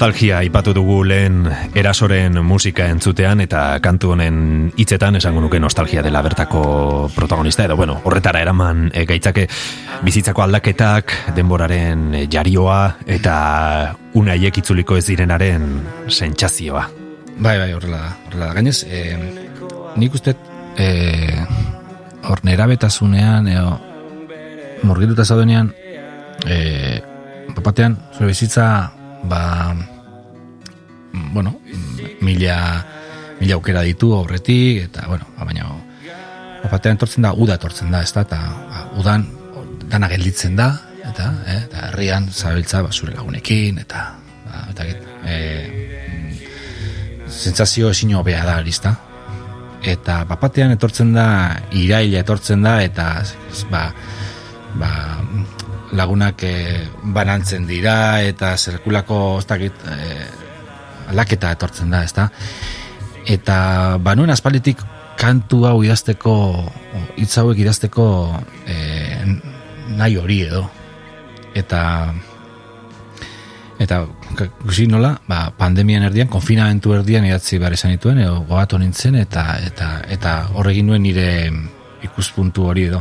Nostalgia aipatu dugu lehen erasoren musika entzutean eta kantu honen hitzetan esango nuke nostalgia dela bertako protagonista edo bueno, horretara eraman e, gaitzake bizitzako aldaketak, denboraren eh, jarioa eta unaiek itzuliko ez direnaren sentsazioa. Bai, bai, horrela da. Horrela. Gainez, e, nik uste e, hor nerabetasunean, edo murgituta zaudenean, e, papatean, zure bizitza, ba, bueno, mila, mila aukera ditu aurretik, eta, bueno, ba, baina, papatean etortzen da, uda etortzen da, ez da, eta ba, udan, dana gelditzen da, eta, eh, eta herrian zabiltza ba, zure lagunekin, eta, ba, eta, e, sentsazio ezin hobea da, arizta. Eta bapatean etortzen da, iraila etortzen da, eta ba, ba, lagunak e, banantzen dira, eta zerkulako, ez dakit, e, aldaketa etortzen da, ezta? Eta banuen aspalditik kantu hau idazteko, hitz hauek idazteko e, nahi hori edo. Eta Eta guzi nola, ba, pandemian erdian, konfinamentu erdian idatzi behar esan dituen, edo gogatu nintzen, eta eta eta horregin nuen nire ikuspuntu hori edo.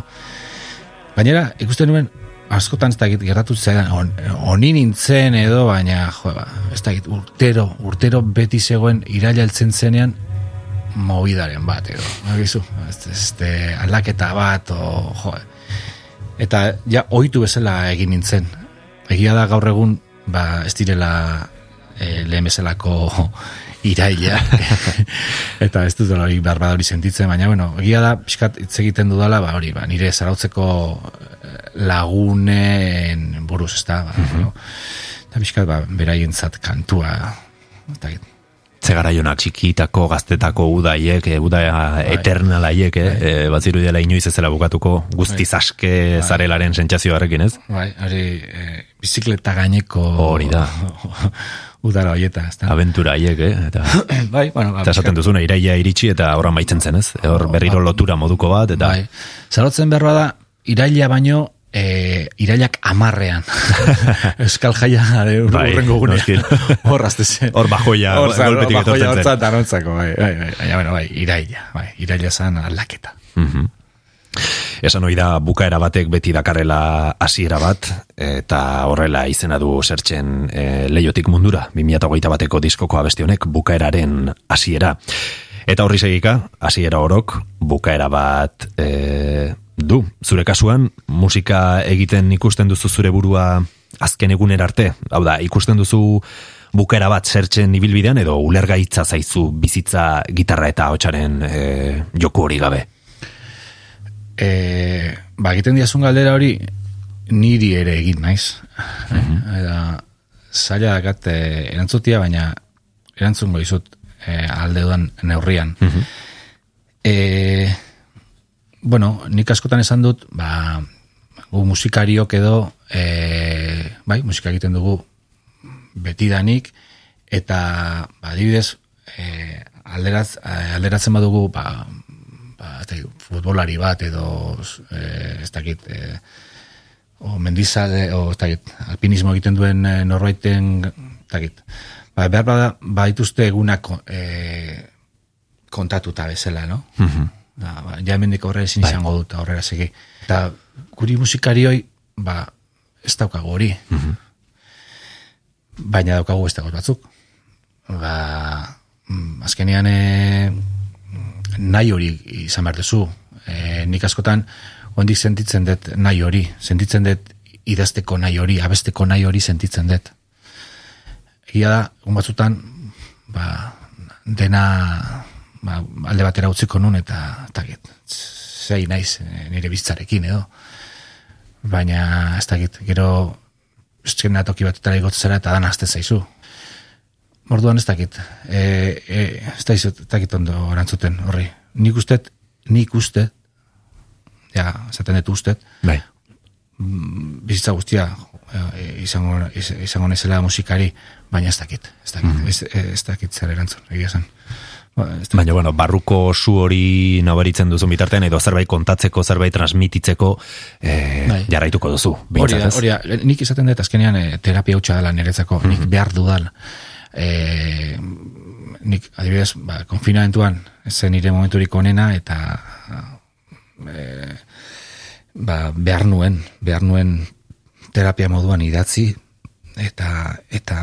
Gainera, ikusten nuen, askotan ez da gertatu zaidan, on, oni nintzen edo, baina, jo, ba, ez da urtero, urtero beti zegoen iraila heltzen zenean, movidaren bat edo, nagizu, ez, ez, aldaketa bat, o, jo, eta ja, ohitu bezala egin nintzen. Egia da gaur egun, ba, ez direla e, lehen bezalako (laughs) iraila (laughs) eta ez dut hori hori sentitzen baina bueno, egia da pixkat hitz egiten dudala ba, hori, ba, nire zarautzeko lagunen buruz ez da ba, bueno, eta pixkat ba, beraientzat kantua eta Zegaraiona txikitako, gaztetako udaiek, e, uda eternalaiek, eh? Bai. E, batziru dela inoiz ezela bukatuko, guztiz aske zarelaren sentsazioarekin, ez? bai, hori e, bizikleta gaineko Hori da. (laughs) udara hoieta, ez da Aventura haiek, eh? Eta, (coughs) bai, bueno, ba, eta esaten duzuna, iraia iritsi eta horra maitzen zen, ez? Hor berriro lotura moduko bat, eta... Bai. Zarotzen berroa da, iraila baino, e, irailak amarrean. (laughs) Euskal jaia de Bai, urrengo gunea. noski. (laughs) Hor azte zen. Hor bajoia, Hor golpetik etortzen zen. arontzako, bai, bai, bai, bueno, bai, iraila, bai, iraila zan aldaketa. Mhm. Esan hori da bukaera batek beti dakarrela hasiera bat eta horrela izena du zertzen e, leiotik mundura 2008 bateko diskoko abesti honek bukaeraren hasiera. Eta horri segika, hasiera orok, bukaera bat e, du. Zure kasuan, musika egiten ikusten duzu zure burua azken eguner arte. Hau da, ikusten duzu bukaera bat zertzen ibilbidean edo ulergaitza zaizu bizitza gitarra eta hotsaren e, joku hori gabe. E, ba, egiten diazun galdera hori, niri ere egin naiz. Mhm. Eta, zaila dakat e, erantzutia, baina erantzungo izut e, alde dudan neurrian. Mhm. E, bueno, nik askotan esan dut, ba, gu musikariok edo, e, bai, musika egiten dugu betidanik, eta, ba, adibidez, e, alderaz, alderatzen badugu, ba, ba, dakit, futbolari bat edo e, ez dakit e, o mendizale o ez dakit, alpinismo egiten duen e, norbaiten ez dakit. Ba, behar bada, baituzte egunak e, kontatuta bezala, no? Da, ba, ja hemendik aurrera ezin Bai. izango dut aurrera segi. Eta guri musikarioi, ba, ez daukagu hori. Baina daukagu ez dago batzuk. Ba, mm, azkenean e, nahi hori izan behar duzu. E, nik askotan, ondik sentitzen dut nahi hori. Sentitzen dut idazteko nahi hori, abesteko nahi hori sentitzen dut. Egia da, egun batzutan, ba, dena ba, alde batera utziko nun eta eta zei naiz nire biztzarekin edo. Baina ez dakit, gero eskena toki batetara igotzen zara eta dan azte zaizu. Orduan ez dakit, e, e, ez dakit, ez dakit ondo erantzuten horri. Nik ustet, nik ustet, ja, esaten dut ustet, Bai. bizitza guztia e, izango, iz- izango nezela musikari, baina ez dakit, ez dakit, ez, ez dakit zer erantzun, egia esan. Ba. Baina, bueno, barruko su hori nabaritzen duzu bitartean, edo zerbait kontatzeko, zerbait transmititzeko, e, jarraituko duzu. Hori da, hori da, nik izaten dut azkenean e, terapia hutsa dela niretzako, nik behar dudan. E, nik adibidez, ba, konfinamentuan zen nire momenturik onena eta e, ba, behar nuen, behar nuen terapia moduan idatzi eta eta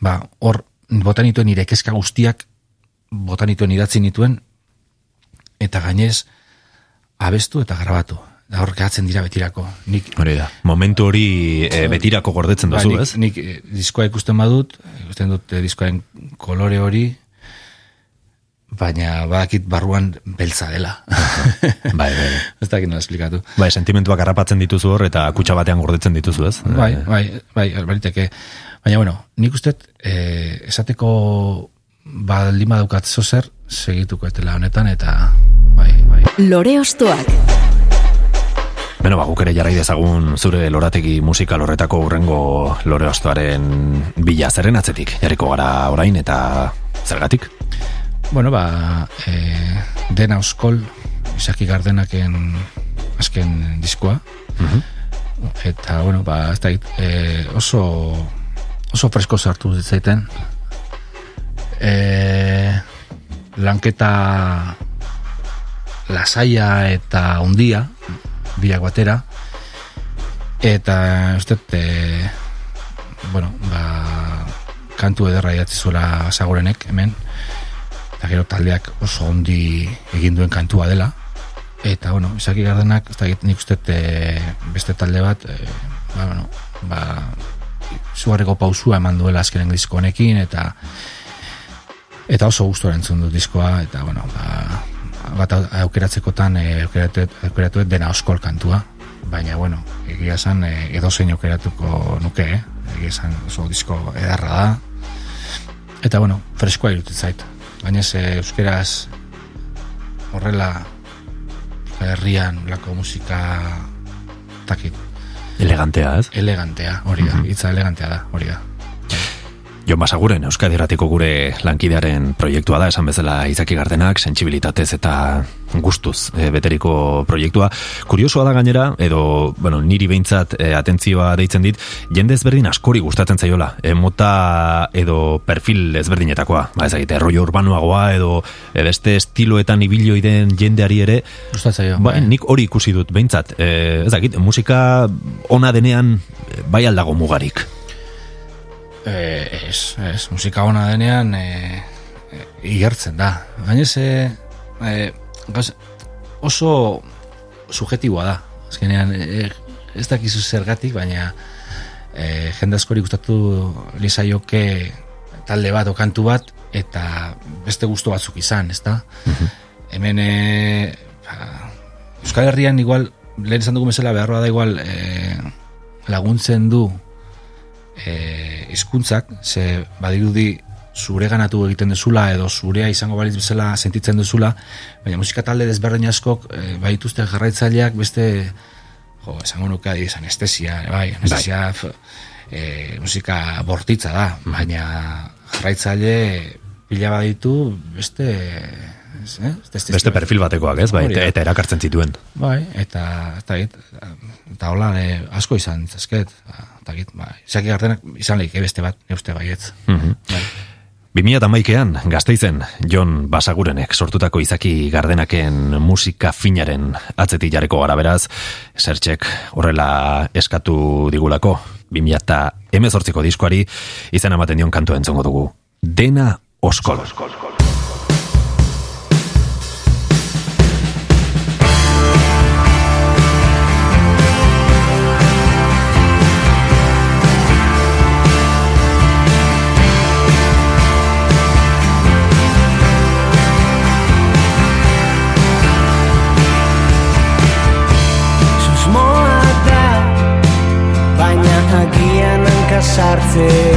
ba, hor bota nituen nire kezka guztiak bota nituen idatzi nituen eta gainez abestu eta grabatu. Da hor gehatzen dira betirako. Nik Hori da. Momentu hori e, betirako gordetzen Ba, duzu, nik, ez? nik eh, diskoa ikusten badut, ikusten dut eh, diskoaren kolore hori, baina badakit barruan beltza dela. Bai, bai. (laughs) ez dakit nola esplikatu. Bai, sentimentuak harrapatzen dituzu hor, eta kutsa batean gordetzen dituzu, ez? Bai, E, bai, bai, baliteke. Baina, bueno, nik uste, eh, esateko baldin badaukat zozer, segituko etela honetan, eta bai, bai. Lore Ostoak. Beno, ba, guk ere jarrai dezagun zure lorategi musikal horretako urrengo lore ostoaren bila zerren atzetik. Jarriko gara orain eta zergatik? Bueno, ba, e, dena oskol, Isaki Gardenaken azken diskoa. Eta, bueno, ba, ez da, e, oso, oso fresko sartu zitzaiten. E, lanketa lasaia eta ondia, biak batera. Eta, dut, e, bueno, ba, kantu ederra idatzi zuela zagorenek, hemen eta gero taldeak oso ondi egin duen kantua dela eta bueno, Isaki Gardenak ez dakit nik uste e, beste talde bat e, ba, bueno, ba, zugarreko pausua eman duela azkenen disko honekin eta eta oso gustora entzun dut diskoa eta bueno, ba, bat au- aukeratzekotan e, aukeratu, dena oskol kantua baina bueno, egia esan e, edo zein aukeratuko nuke eh? egia esan oso disko edarra da Eta bueno, freskoa irutzen zait. Baina ez eh, euskeraz horrela herrian lako musika takit Elegantea, ez? elegantea, hori da, hitza elegantea da, hori da. Jon Basaguren, Euskadi Erratiko gure lankidearen proiektua da, esan bezala Izaki Gardenak, sentsibilitatez eta gustuz e, beteriko proiektua. Kuriosoa da gainera, edo, bueno, niri behintzat e, atentzioa deitzen dit, jende ezberdin askori gustatzen zaiola, e, mota edo perfil ezberdinetakoa, ba ez egite, rollo urbanoagoa edo e, beste estiloetan ibilioiden jendeari ere, Gustatzaio. Ba, nik hori ikusi dut, behintzat, e, ez dakit, musika ona denean bai aldago mugarik. Eh, ez, ez, musika ona denean eh, eh, igertzen da. Gainez, eh, eh, gauz, oso subjetiboa da. Azkenean, eh, ez dakizu zergatik, baina eh, jende askori gustatu lizaioke talde bat o kantu bat eta beste gustu batzuk izan, ezta? Hemen eh, ba, Euskal Herrian igual lehen esan dugu bezala beharroa da igual eh, laguntzen du eh, hizkuntzak ze badirudi zure ganatu egiten dezula edo zurea izango balitz bezala sentitzen duzula, baina musika talde desberdin askok e, baituzte jarraitzaileak beste jo, esango nuke adibidez anestesia, bai, anestesia f, e, musika bortitza da, baina jarraitzaile pila baditu beste... ez, eh? Beste, Beste perfil batekoak, ez? Bai, da. eta erakartzen zituen. Bai, eta eta dit, eta hola e, asko izan zazket, eta git, bai, izaki gardenak izan lehik beste bat, ne uste baietz. Mhm. Bai. 2008an, gazteizen, Jon Basagurenek sortutako izaki gardenaken musika finaren atzetik jareko gara beraz, zertxek horrela eskatu digulako, 2018ko diskoari izan ematen dion kantu entzongo dugu. Dena oskol. Susmoa day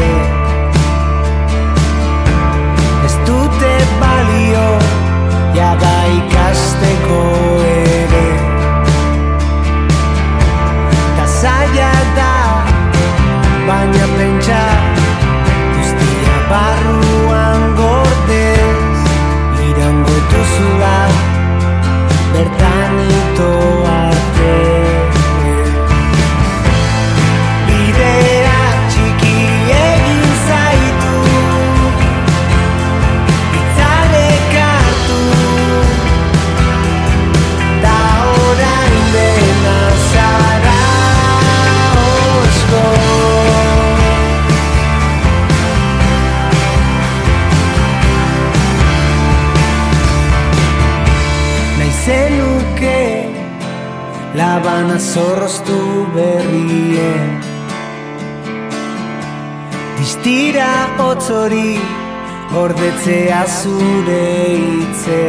gordetzea zure hitze.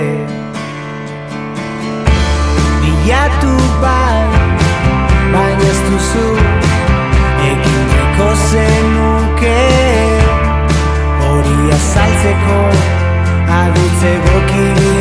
Bilatu bai, baina ez duzu Egineko zenuke. Hori azaltzeko adutze gokirik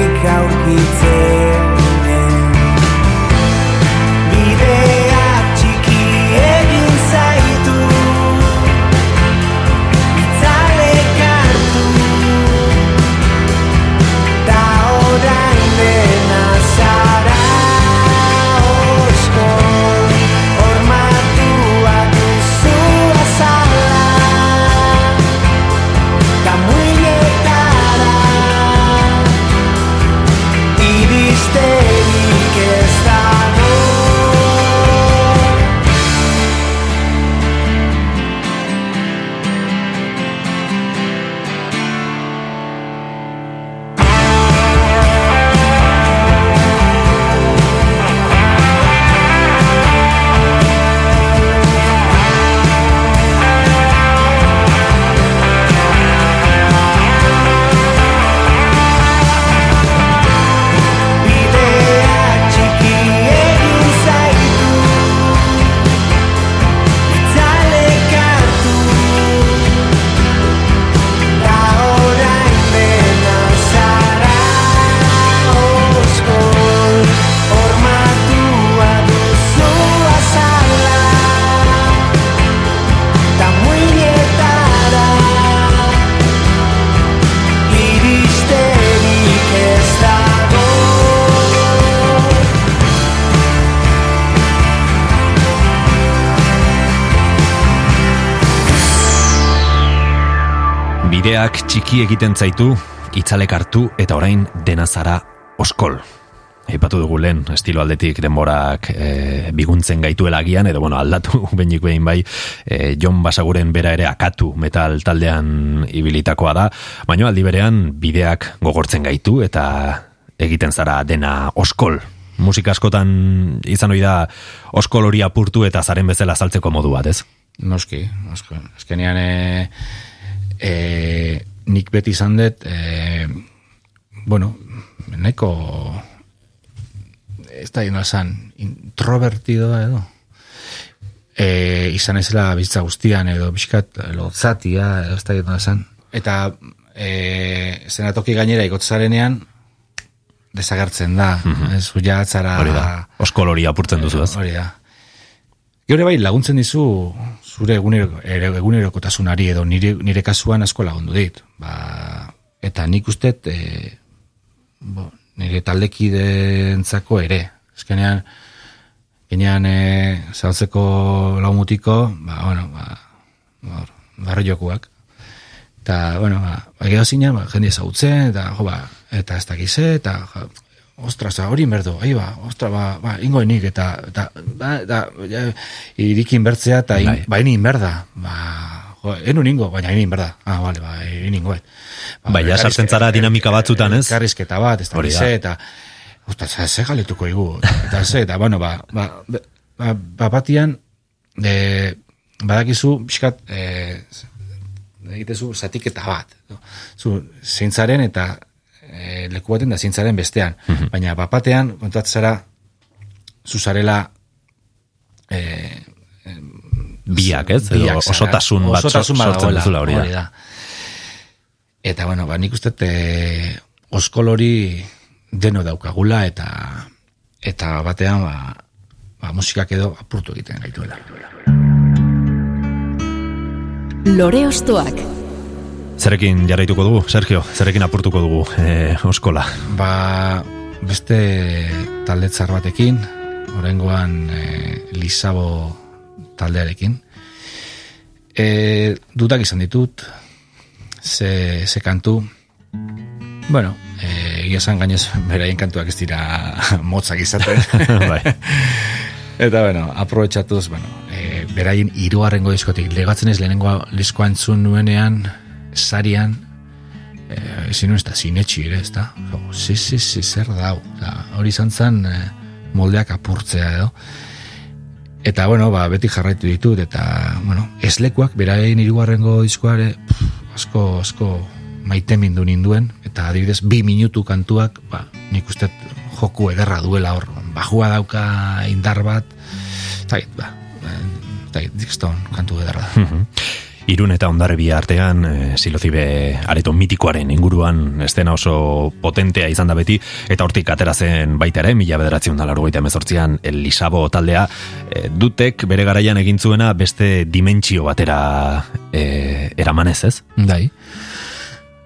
Bideak txiki egiten zaitu, itzalek hartu eta orain dena zara oskol. Aipatu dugu lehen, estilo aldetik denborak e, biguntzen gaituela agian, edo bueno, aldatu (laughs) behinik behin bai, e, Jon Basaguren bera ere akatu metal taldean ibilitakoa da, baina aldi berean bideak gogortzen gaitu eta egiten zara dena oskol. Musika askotan izan ohi da oskol hori apurtu eta zaren bezala saltzeko modu bat, ez? Noski, noski. Azkenean, e, e, nik beti izan dut, e, bueno, nahiko, ez da ino esan, introvertidoa edo. E, izan ezela bizitza guztian edo bizkat lotzatia, edo ez da ino esan. Eta e, zenatoki gainera ikotzarenean, desagertzen da. Ez, ja, atzara... Hori da, oskol hori apurtzen duzu, ez? Hori da. Gero bai laguntzen dizu zure egunero, ere- egunerokotasunari edo nire, nire kasuan asko lagundu dit. Ba, eta nik uste e, bo, nire taldekideentzako ere. Ezkenean, Ginean, e, zautzeko laumutiko, ba, bueno, ba, ba, barri jokuak. Eta, bueno, ba, ba gero zina, ba, jende zautzen, eta, jo, ba, eta ez dakize, eta, jo, ostras, ba, hori merdo, ahi ba, ostra, ba, ba, ingo nik, eta, eta, ba, eta, ja, irikin bertzea, eta, in, Bai. ba, inin berda, ba, jo, enu ningo, baina inin berda, ah, vale, ba, inin ningo, Bai, ja sartzen zara dinamika batzutan, ez? Karrizketa bat, ez Hori da. dakize, eta, ostras, ze galetuko igu, eta ze, eta, bueno, ba, ba, ba, ba, ba batian, e, badakizu, pixkat, e, egitezu zatiketa bat. Zu, zeintzaren eta e, leku baten da zeintzaren bestean. Baina bapatean, kontatzen zara, zuzarela e, Biak, ez? Edo biak zara. osotasun bat Osotasun bat sortzen duzula hori da. da. Eta, bueno, ba, nik uste e, oskol hori deno daukagula eta eta batean ba, ba, musikak edo apurtu egiten gaituela. Lore Ostoak. Zerekin jarraituko dugu, Sergio? Zerekin apurtuko dugu e, oskola? Ba, beste taldetzar batekin, orengoan e, Lisabo taldearekin. E, dudak izan ditut, ze, ze kantu, bueno, e, egia esan gainez beraien kantuak ez dira (laughs) motzak izaten. (laughs) bai. Eta, bueno, aprobetxatuz, bueno, e, beraien hirugarrengo diskotik, legatzen ez lehenengo diskoa entzun nuenean, sarian, e, ezin ez da, sinetxi ere, ez da? Zi, zi, zi, zer dau. Oza, hori izan zen e, moldeak apurtzea edo. Eta, bueno, ba, beti jarraitu ditut, eta, bueno, eslekuak, beraien hirugarrengo diskoa ere, pff, asko, asko maite mindu ninduen, eta adibidez, bi minutu kantuak, ba, nik uste joku ederra duela hor, bajua dauka indar bat, eta, ba, eta, dikston kantu ederra da. Irun eta ondarribia artean, e, silozibe areto mitikoaren inguruan estena oso potentea izan da beti, eta hortik atera zen baita ere, mila bederatzen da larogeita emezortzian, el Lisabo taldea, e, dutek bere garaian egin zuena beste dimentsio batera e, eramanez, ez? Dai.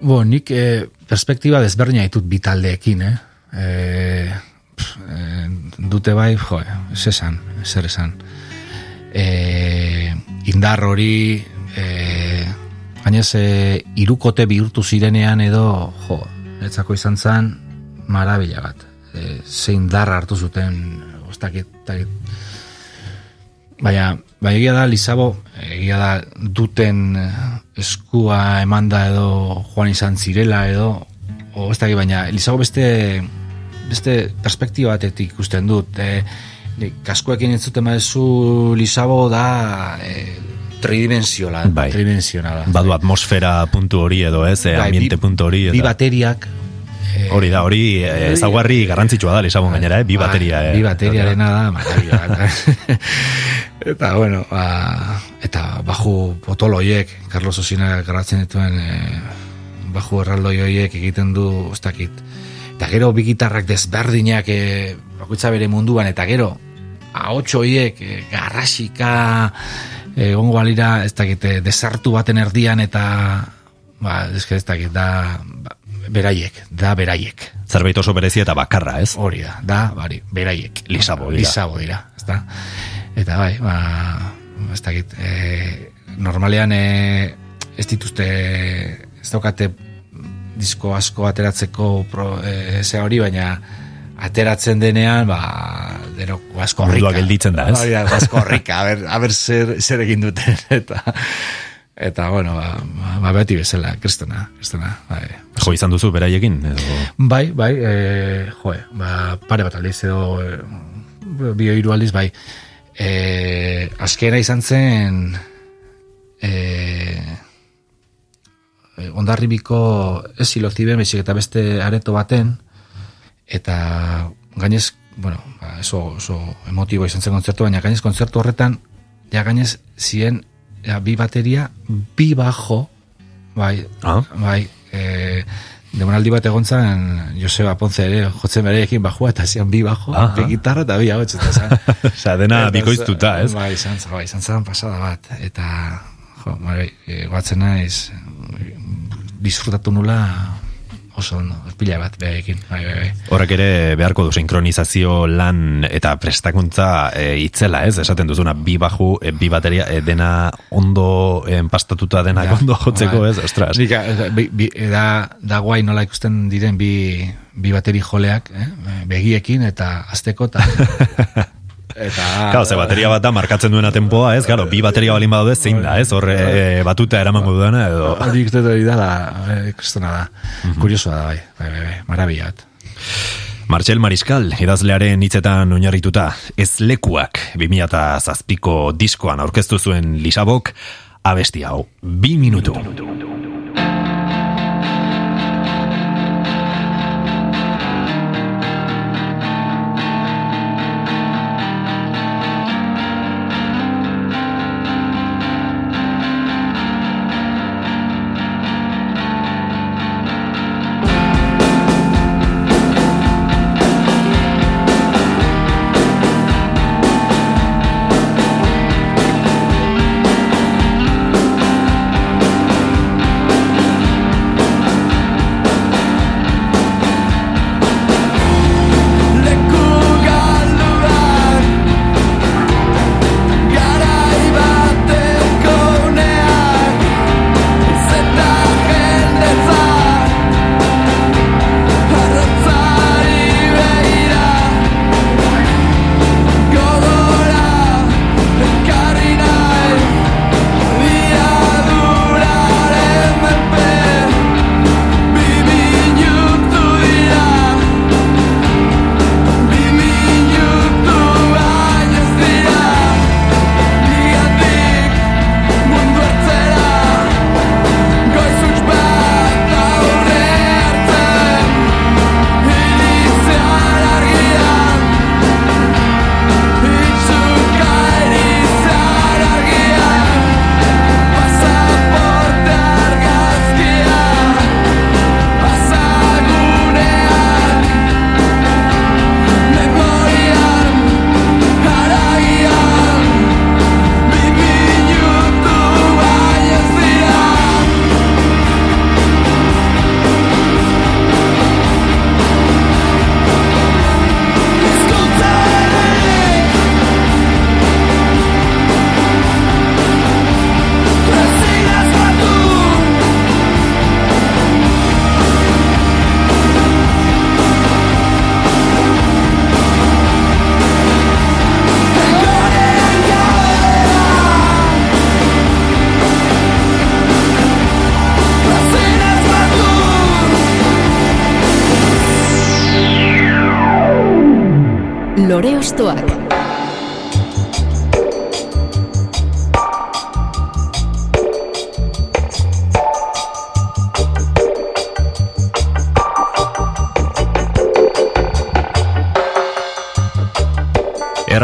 Bo, nik eh, perspektiba desberdina ditut bi taldeekin, eh? Eh, pff, eh, dute bai, jo, ez esan, zer esan. Eh, indar hori, eh, gainez, eh, irukote bihurtu zirenean edo, jo, etzako izan zen, marabila bat. Eh, zein darra hartu zuten, ostakit, takit, Baina, bai egia da, Lizabo, egia da, duten eskua emanda edo joan izan zirela edo, o ez dakit, baina Lizabo beste, beste perspektiba batetik ikusten dut. E, kaskoekin entzuten badezu Lizabo da e, tridimensiola, Bai. tridimensionala. Badu atmosfera puntu hori edo ez, Bai, ambiente bi- puntu hori. Bi Eta, bateriak, hori da, hori e, ezaguarri garrantzitsua da, Lisabon gainera, eh? bi Bai, bateria. eh? Bi bateriarena da, maravilla bat. (laughs) eta, bueno, ba, eta baju potoloiek, Carlos Osina garatzen dituen e, baju erraldoi horiek egiten du, ez dakit. Eta gero bi gitarrak desberdinak e, bakoitza bere munduan, eta gero ahotxo horiek e, garrasika egongo balira, ez dakit, e, desartu baten erdian eta ba, que ez dakit, da ba, beraiek, da beraiek. Zerbait oso berezia eta bakarra, ez? Hori da, da, bari, beraiek. Lisabo dira. Lisabo dira, ezta? Eta bai, ba, ez dakit, e, normalean e, ez dituzte, ez daukate disko asko ateratzeko pro, e, ze hori, baina ateratzen denean, ba, dero, asko Ordua gelditzen da, ez? Hori da, asko horrika, a ber, a ber zer, zer egin duten, (laughs) eta, eta, bueno, ba, ba, beti bezala, kristona, kristona, bai. Jo izan duzu beraiekin? Edo... Bai, bai, e, joe, ba, pare bat aldiz edo e, bio hiru aldiz, bai. E, azkena izan zen e, ondarribiko ez silozibe, baizik eta beste areto baten, eta gainez, bueno, ba, oso, oso emotibo izan zen kontzertu, baina gainez kontzertu horretan, ja gainez zien ja, bi bateria, bi bajo, bai, Ah. bai, e, demonaldi bat egon zen, Joseba Ponce ere, jotzen bereekin bajua, eta zian bi bajo, Aha. bi gitarra eta bi hau eta zan. (laughs) Osea, dena Eta bikoiztuta, ez? Bai, izan, zen- bai, izan zen pasada bat, eta, jo, bai, e, guatzen naiz, disfrutatu nula oso ondo, pila bat behekin, bai, bai, bai. Horrek ere beharko du sinkronizazio lan eta prestakuntza e, itzela, ez? Esaten duzuna, bi baju, e, bi bateria, e, dena ondo e, pastatuta denak Ja, ondo jotzeko, bai. ez? Ostras. Nik, eh, bi, bi, da, da guai nola ikusten diren bi, bi bateri joleak, eh? begiekin eta azteko, eta... (laughs) eta Claro, ze bateria bat da markatzen duena tempoa, ez? Claro, bi bateria balin badaude zein da, ez? Horre e, batuta eramango duena edo... Hori ikusten hori da, da, eh, kristona da. Kuriosoa da, bai, bai, bai, bai, marabila bat. Martxel Mariskal, idazlearen hitzetan oinarrituta, ez lekuak 2007ko diskoan aurkeztu zuen Lisabok, abesti hau, bi minutu. Leku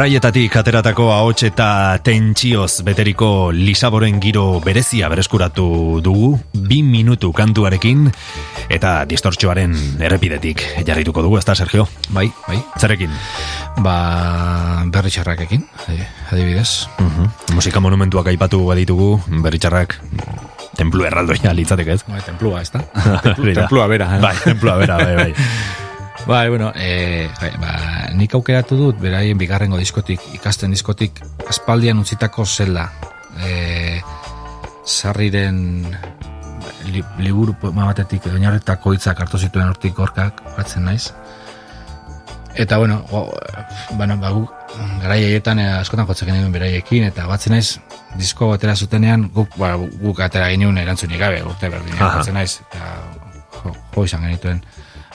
Erraietatik ateratako ahots eta tentsioz beteriko Lisaboren giro berezia bereskuratu dugu, bi minutu kantuarekin, eta distortxoaren errepidetik jarrituko dugu, ez da, Sergio? Bai, bai. Zarekin? Ba, berri txarrakekin, adi- adibidez. Mhm. Musika monumentuak aipatu baditugu, berritxarrak templu erraldoia litzateke ez? Bai, templua, ez (laughs) da. templua bera. eh? Bai, templua bera, bai, bai. (laughs) Bai, bueno, e, ba, nik aukeratu dut, beraien bigarrengo diskotik, ikasten diskotik, aspaldian utzitako zela. E, sarriren li, liburu batetik oinarretako hitzak hartu zituen hortik gorkak, batzen naiz. Eta, bueno, go, bueno, ba, guk, garai haietan eh, askotan jotzek genuen beraiekin, eta batzen naiz, disko atera zutenean, guk, ba, guk atera ginen erantzunik gabe, urte berdinean, batzen naiz, eta jo, jo izan genituen,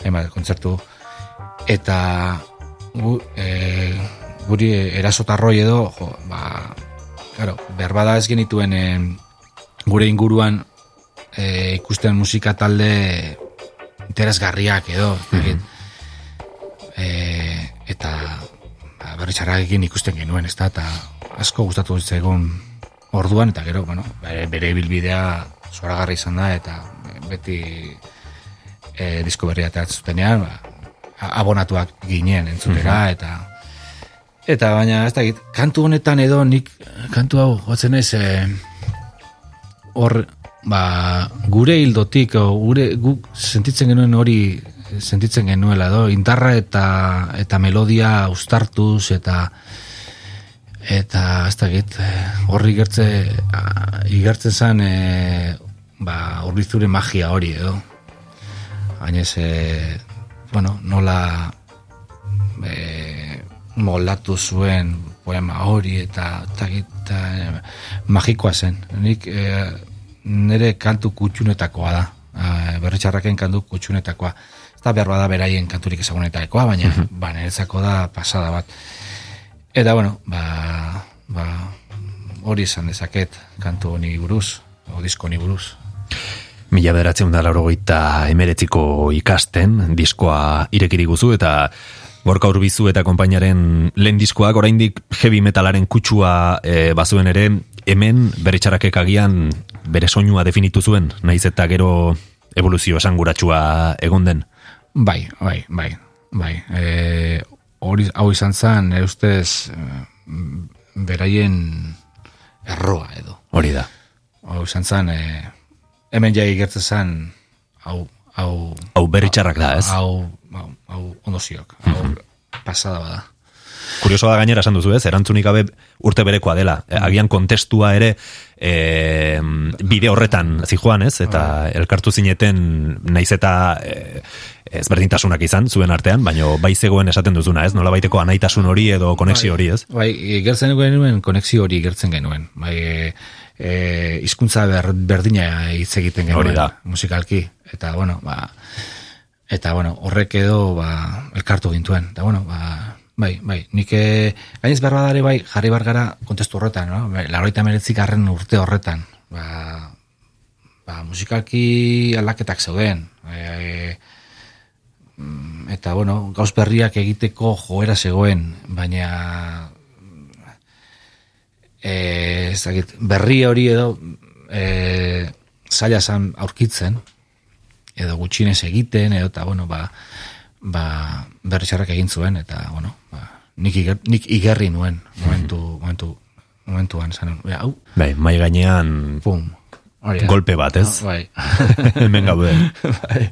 hainbat kontzertu, eta gu, e, guri erasotarroi edo, jo, ba, claro, behar bada ez genituen e, gure inguruan e, ikusten musika talde interesgarriak edo, mm e, eta ba, berritxarrakekin ikusten genuen, ez da, eta asko gustatu zitzaigun orduan, eta gero, bueno, bere, bilbidea zoragarri izan da, eta beti e, disko berria eta zutenean, ba, abonatuak ginen entzutera, eta eta baina, ez dakit, kantu honetan edo nik kantu hau gotzen ez, e, hor ba, gure hildotik, o, gure, guk sentitzen genuen hori, sentitzen genuela, edo, indarra eta, eta melodia ustartuz, eta, eta, ez dakit, eh, horri igertze, a, igertzen zen, e, ba, urbizure magia hori, edo. Gainez, e, bueno, nola, e, moldatu zuen poema hori eta eta, eta e, magikoa zen. Nik e, nire kantu kutxunetakoa da. E, berritxarraken kantu kutxunetakoa. Ez da behar bada beraien kanturik ezagunetakoa, baina ba, niretzako da pasada bat. Eta bueno, ba, ba, hori izan dezaket kantu honi buruz, o disko honi buruz. Mila beratzen da laurogeita emeretziko ikasten, diskoa irekiri guzu eta Gorka Urbizu eta konpainaren lehen diskoak oraindik heavy metalaren kutsua e, bazuen ere, hemen bere txarakek agian bere soinua definitu zuen, naiz eta gero evoluzio esanguratsua egon den. Bai, bai, bai, bai. E, hori, hau izan zen, nire ustez, e, beraien erroa edo. Hori da. Hau izan zen, e, hemen jai gertzen zen, hau, hau, Hau berri txarrak da, ez? hau, hau, hau ondoziok, hau pasada bada. Kurioso da gainera esan duzu, ez? Erantzunik gabe urte berekoa dela. E, Agian kontestua ere e, bide horretan zijoan, ez? Eta elkartu zineten naiz eta e, ezberdintasunak izan zuen artean, baino bai zegoen esaten duzuna, ez? Nola baiteko anaitasun hori edo konexio hori, ez? Bai, gertzen genuen, konexio hori gertzen genuen. Bai, e, e, izkuntza ber, berdina hitz egiten genuen. Da. Musikalki. Eta, bueno, ba, eta, bueno, horrek edo, ba, elkartu gintuen. Eta, bueno, ba, bai, bai, nik e, gainez behar badare bai, jarri bar gara kontestu horretan, no? Laroita meretzik garren urte horretan. Ba, ba, musikalki aldaketak zeuden. E, mm, eta, bueno, gauz berriak egiteko joera zegoen, baina e, ez dakit, berri hori edo e, zaila zan aurkitzen, edo gutxinez egiten, edo eta, bueno, ba, ba, berri egin zuen, eta, bueno, ba, nik, iger, nik igerri nuen, momentu, momentu, momentuan, zan, ja, hau, Bai, mai gainean pum, hori da. golpe bat, ez? Bai. (laughs) Hemen gaude. (laughs) bai.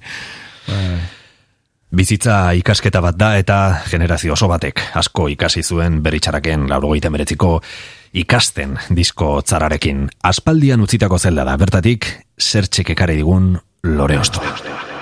Bizitza ikasketa bat da eta generazio oso batek asko ikasi zuen beritxaraken laurogeita meretziko ikasten disko tzararekin. Aspaldian utzitako zelda da, bertatik zertxek ekarri digun lore ostoa.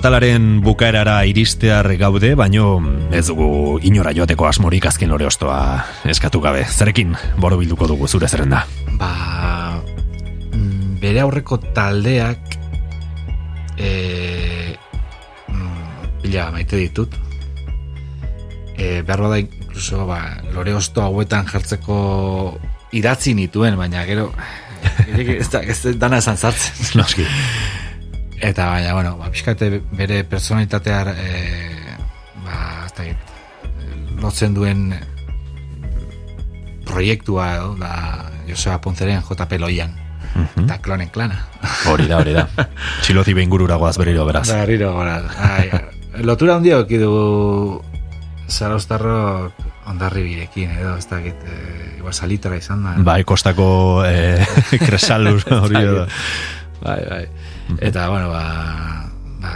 Atalaren bukaerara iristear gaude, baino ez dugu inora joateko asmorik azken lore ostoa eskatu gabe. Zerekin borobilduko dugu zure zerrenda. Ba, mm, bere aurreko taldeak e, mm, pila maite ditut. E, behar bada incluso ba, lore osto hauetan jartzeko idatzi nituen, baina gero (laughs) ez da, ez da dana esan zartzen. Noski. Eta baina, bueno, ba, pixkate bere personalitatea e, ba, ez dakit, lotzen duen proiektua edo, da Joseba Ponzeren JP Loian eta klonen klana. Hori da, hori da. (laughs) Txilozi behin gurura goaz berriro beraz. Berriro gora. Ai, lotura handia oki du Zaraustarrok ondarri birekin, edo, ez dakit, e, igual salitara izan da. Bai, kostako eh, (laughs) kresalur (laughs) hori da. Bai, bai. Eta, bueno, ba, ba,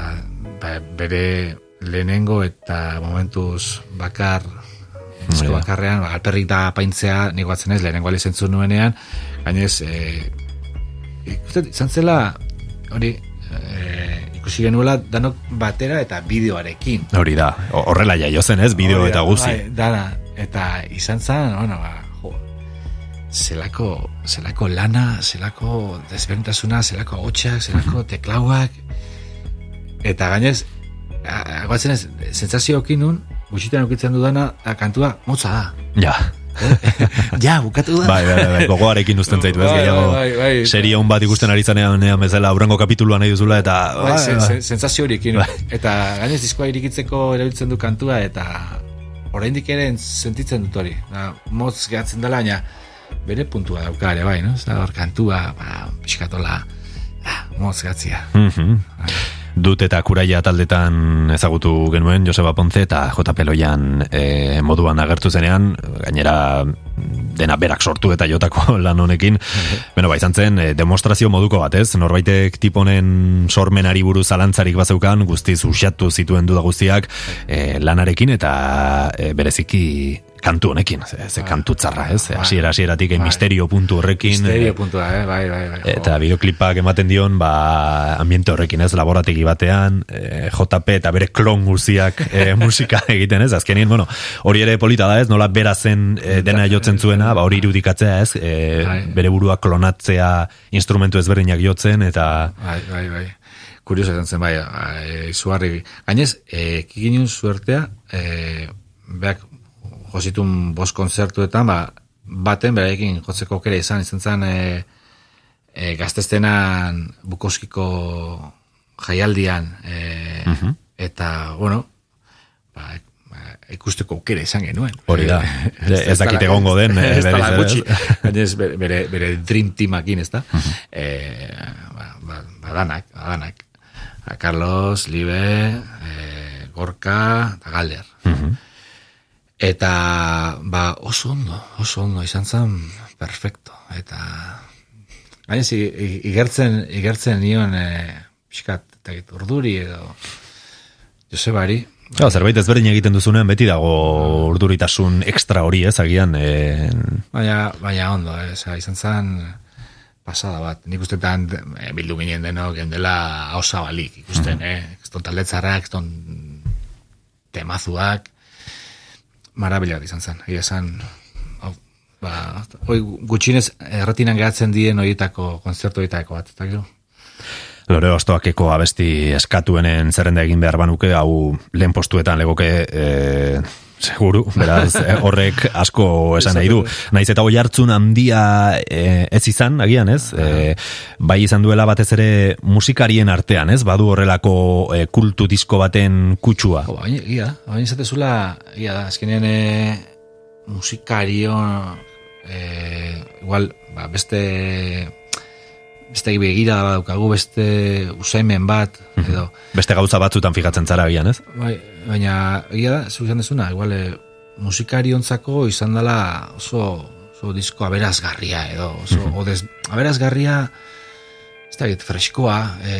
ba, bere lehenengo eta momentuz bakar Ja. bakarrean, ba, alperrik da paintzea, nik batzen ez, lehenengo alizentzu nuenean, gainez, e, ikusten, izan zela, hori, e, ikusi genuela danok batera eta bideoarekin. Hori da. Horrela jaio zen, ez? Bideo eta guzi. Bai, dana, eta izan zen, bueno, ba, zelako, zelako lana, zelako desberdintasuna, zelako hotxak, zelako teklauak, eta gainez, a- aguatzen ez, sentsazio okinun, gutxitan ukitzen dudana, a, kantua motza da. Ja. ja, bukatu da. Bai, bai, bai, bai, gogoarekin uzten zaitu, ez? Bai, Gehiago, bai, bai, bai. serie on bat ikusten ari zanean ean bezala, aurrengo kapituluan nahi duzula, eta... Bai, bai. sen- sentsazio horiekin. Eta gainez diskoa irikitzeko erabiltzen du kantua, eta oraindik ere sentitzen dut hori. Da, motz gehatzen dela, baina bere puntua dauka ere bai, no? Da hor kantua, ba, pixkatola, ah, motz gehatzia. Mhm. Dut eta kuraia taldetan ezagutu genuen Joseba Ponce eta JP Loian e, moduan agertu zenean, gainera dena berak sortu eta jotako (laughs) lan honekin. Beno, ba, izan zen, e, demonstrazio moduko bat, ez? Norbaitek tiponen sormenari buruz alantzarik bazeukan, guztiz usatu zituen duda guztiak e, lanarekin eta e, bereziki kantu honekin, ze, ze kantu tzarra, ez? Hasiera hasieratik e, Bai. misterio puntu horrekin. Misterio e, puntua, eh? bai, bai, bai. jo. Eta bideoklipak ematen dion, ba, ambiente horrekin, ez, laborategi batean, e, JP eta bere klon guztiak e, (laughs) musika egiten, ez, azkenien, bueno, hori ere polita da, ez, nola bera zen e, dena jotzen zuena, ba, hori irudikatzea, ez, e, Bai. bere burua klonatzea instrumentu ezberdinak jotzen, eta, Bai, bai, bai. Kurioso izan zen, bai, e, izugarri. Gainez, e, kikinun suertea, e, beak jositun bost konzertuetan, ba, baten beraiekin jotzeko aukera izan, izan zen e, e, gaztestenan Bukoskiko jaialdian, e, eta, bueno, ba, ba, ikusteko aukera izan genuen. Hori da. (laughs) Ez- dakit egongo den, (laughs) eh, Ez berriz ere, gutxi. ez? (laughs) Baina ez bere, bere, dream teamakin, ez da? Eh, ba, ba, badanak, badanak. A Carlos, Libe, eh, Gorka, eta Galder. Eta, ba, oso ondo, oso ondo, izan zen, perfecto. Eta, gaina zi, igertzen, igertzen nion, e, pixkat, eta urduri edo, Josebari, Ja, zerbait ezberdin egiten duzunean beti dago urduritasun extra hori, ez, agian, e, Baina, baina ondo, eh? Osa, izan zen pasada bat. Nik ustetan eh, bildu ginen denok, gendela hausa balik ikusten, eh? Ez ton taldetzarrak, ez ton temazuak, marabila izan zen. Egia esan, hau, ba, hoi gutxinez erretinan gehatzen dien horietako, konzertu horietako bat, eta gero? Lore Ostoakeko abesti eskatuenen zerrenda egin behar banuke, hau lehen postuetan legoke e, seguru, beraz (laughs) eh, horrek asko esan nahi du. Naiz eta hoi hartzun handia e, ez izan, agian ez? E, bai izan duela batez ere musikarien artean, ez? Badu horrelako e, kultu disko baten kutsua. Jo, baina, ia, baina izatezula, ia da, azkenean e, musikario, e, igual, ba, beste, beste begira badaukagu, beste usaimen bat, edo, Beste gauza batzutan fijatzen zara agian, ez? bai, baina, ia da, zu izan dezuna, igual, e, musikariontzako izan dela oso, oso disko aberazgarria, edo, oso, odez, aberazgarria, ez da freskoa, e,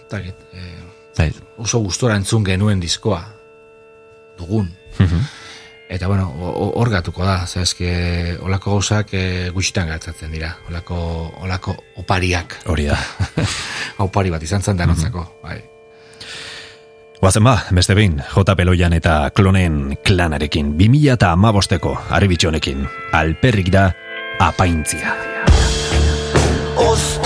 ez dakit, e, Bai. oso gustora entzun genuen diskoa dugun. Eta bueno, hor gatuko da, ze eske olako gauzak e, gutxitan gatzatzen dira. Olako olako opariak. Hori da. (laughs) Opari bat izan zen danotzako, bai. Guazen ba, beste behin, J. Peloian eta klonen klanarekin, 2000 eta amabosteko, harribitxonekin, alperrik da, apaintzia. Oztoak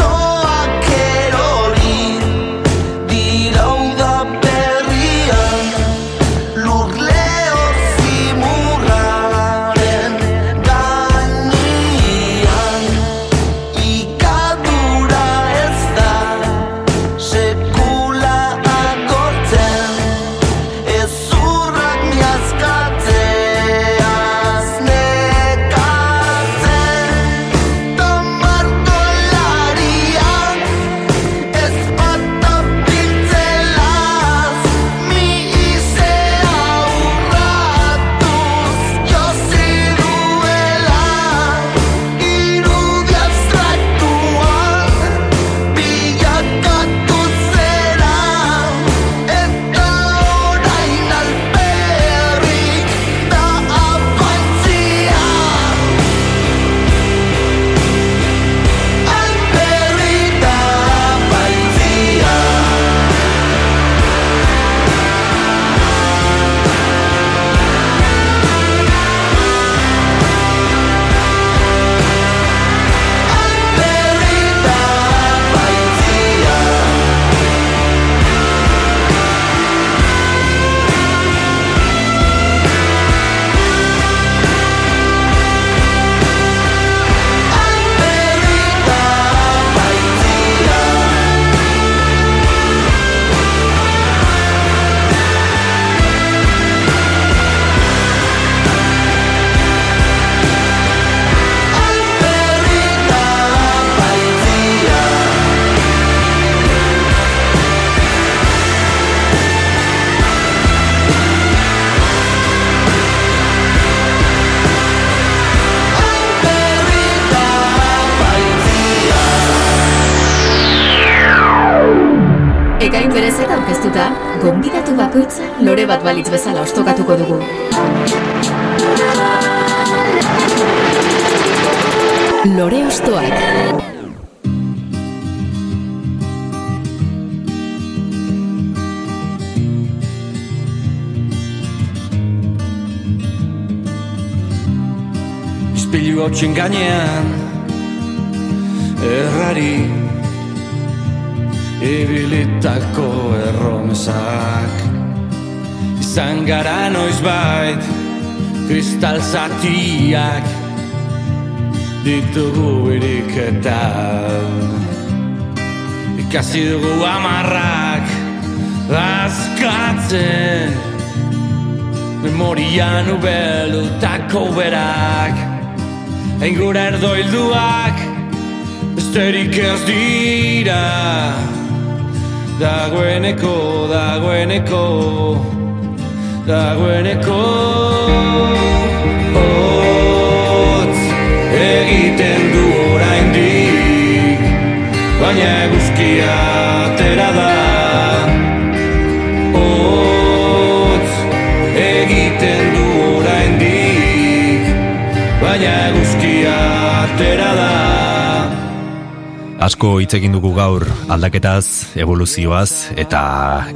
Hotxin gainean Errari Ibilitako erromesak. Izan gara noiz Kristal zatiak Ditugu iriketan. Ikasi dugu amarrak Azkatzen Memorian ubelutako berak Engura erdoilduak Besterik ez dira. Dagoeneko, dagoeneko Dagoeneko. Hotz egiten du oraindik Baina eguzkia atera da atera da Asko hitz egin dugu gaur aldaketaz, evoluzioaz eta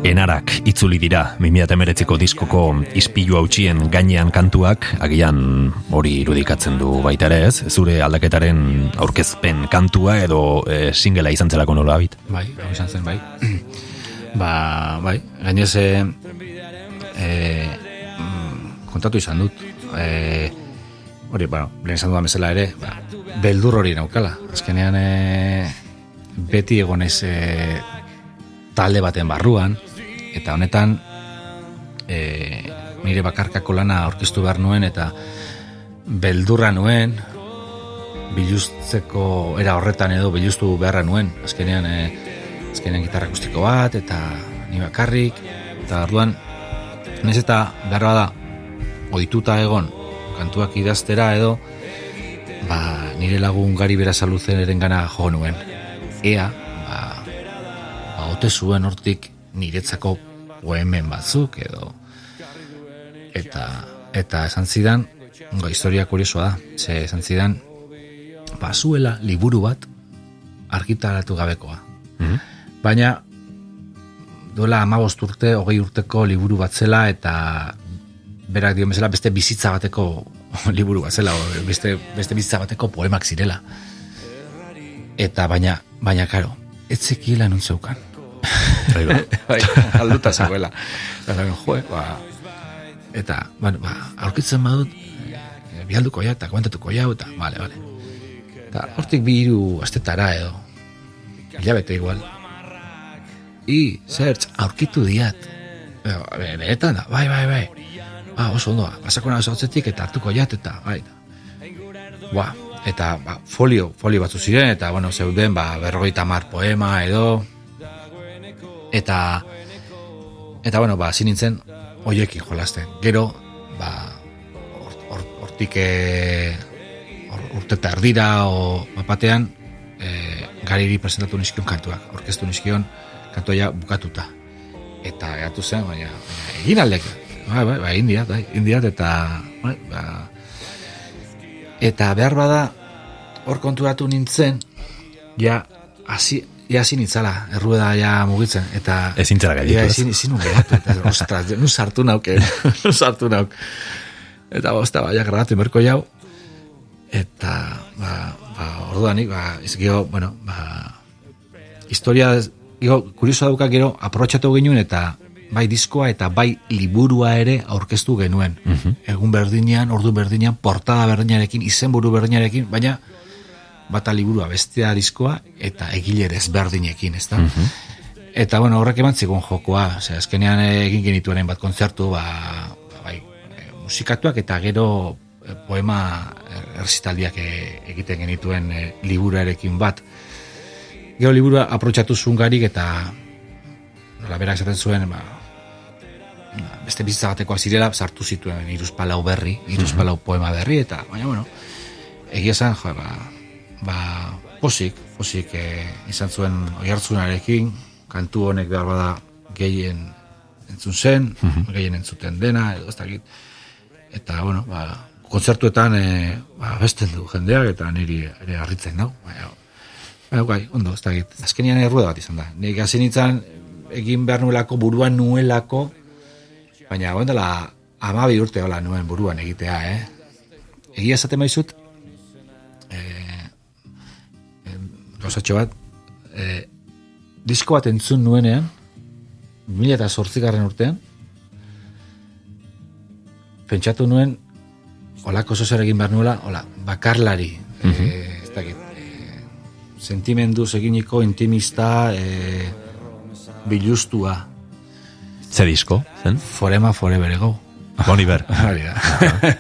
enarak itzuli dira 2019ko diskoko ispilu hautsien gainean kantuak, agian hori irudikatzen du baita ere ez, zure aldaketaren aurkezpen kantua edo e, singela izan zelako nola bit. Bai, hau izan zen, bai. (clears throat) ba, bai, gainez, e, kontatu izan dut. E, hori, bueno, lehen izan dudan bezala ere, ba, beldur hori naukala. Azkenean, e, beti egonez e, talde baten barruan, eta honetan, e, nire bakarkako lana aurkeztu behar nuen, eta beldurra nuen, biluztzeko era horretan edo biluztu beharra nuen. Azkenean, e, azkenean gitarra akustiko bat, eta ni bakarrik, eta orduan, nez eta behar da, oituta egon, kantuak idaztera edo, ba, nire lagun gari bera eren gana jo nuen. Ea, ba, ba, ote zuen hortik niretzako poemen batzuk edo, eta, eta esan zidan, Go, historia kuriosoa da, ze esan zidan, bazuela liburu bat argitaratu gabekoa. Mhm. Baina, duela amabost urte, hogei urteko liburu bat zela, eta berak dio bezala beste bizitza bateko (laughs) liburu bat zela, o beste, beste bizitza bateko poemak zirela. Eta baina, baina, karo, ez zekiela nun zeukan. (laughs) Bai, ba. bai, alduta zegoela. (laughs) Eta, esan, joe, ba, eta, bueno, ba, aurkitzen badut, e, bialduko ja, eta komentatuko ja, eta, bale, bale. Eta hortik bi hiru astetara edo, hilabete igual. I, zertz, aurkitu diat. Benetan da, bai, bai, bai. Ah, oso ondo, pasako nago zautzetik eta hartuko jat, eta, bai. Ba, eta ba, folio, folio batzu ziren, eta, bueno, zeuden, ba, berrogeita mar poema edo, eta, eta, bueno, ba, zin nintzen, oiekin jolasten. Gero, ba, hor- hor- hortik e, hor- urte eta erdira o bapatean e, gariri presentatu nizkion kantuak, orkestu nizkion kantoia bukatuta. Eta gatu zen, baina, baina egin aldek. Bai, bai, bai, indiat, bai, indiat, eta, bai, ba, eta behar bada, hor konturatu nintzen, ja, hasi, ja hasi nintzala, errueda ja mugitzen, eta... Ezin zara gelditu, Ja, ez? ezin, ezin eta, (laughs) ostras, nu sartu nauk, eh, (laughs) nu sartu nauk. Eta, bosta, ba, ja, grabatu inberko jau, eta, ba, ba, orduanik, ba, ez bueno, ba, historia, gero, kurioso dauka gero, aprotxatu genuen, eta bai diskoa eta bai liburua ere aurkeztu genuen. Egun berdinean, ordu berdinean, portada berdinarekin, izenburu berdinarekin, baina bata liburua bestea diskoa eta egile ezberdinekin, ezta? Eta bueno, horrek eman zigun jokoa, ose, azkenean egin genituen bat kontzertu, ba, bai, e, musikatuak eta gero e, poema erzitaldiak e, egiten genituen e, liburuarekin bat. Gero liburua aprotxatu zungarik eta nola berak esaten zuen, ba, ba, beste bizitza batekoak zirela, sartu zituen iruzpalau berri, iruzpalau poema berri, eta, baina, bueno, egia esan, jo, ba, ba, posik, posik e, izan zuen oihartzunarekin, kantu honek behar bada gehien entzun zen, gehien entzuten dena, edo ez dakit, eta, bueno, ba, kontzertuetan e, ba, besten du jendeak, eta niri ere harritzen dau, baina, Baina, bai, ondo, ez dakit. Azkenian errueda bat izan da. Nik hasi nintzen egin behar nuelako, buruan nuelako, baina guen dela amabi urte hola nuen buruan egitea, eh? Egia esaten maizut, eh, eh, gauzatxo bat, eh, disko bat entzun nuenean, 2008 garren urtean, pentsatu nuen, olako zozer egin behar nuela, hola, bakarlari, eh, ez dakit, eh, sentimenduz eginiko intimista e, bilustua Ze disko, zen? Forema Forever Ego. Boni ber. Hori da.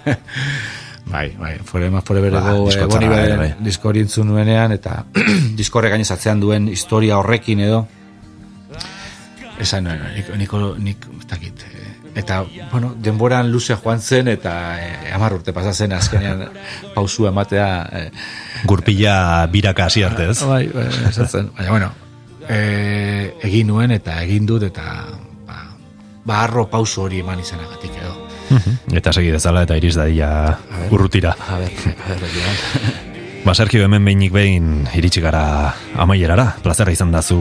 (laughs) bai, bai, Forema Forever Ba, disko eh, Boni txarra, Beren bai. disko hori entzun nuenean, eta (clears throat) disko horrek gainez atzean duen historia horrekin edo, esan, eh, nik, nik, ez dakit, eh, eta, bueno, denboran luze joan zen, eta eh, hamar urte pasa zen azkenean (laughs) pausu ematea, eh, Gurpila biraka hasi arte, ez? Bai, bai, esatzen. Baina, bueno, e, egin nuen eta egin dut eta ba, ba arro pauso hori eman izanagatik edo. Eta segi dezala eta iriz dadia urrutira. A ber, a ber, Joan. (laughs) Ba, Sergio, hemen behinik behin iritsi gara amaierara. Plazera izan da zu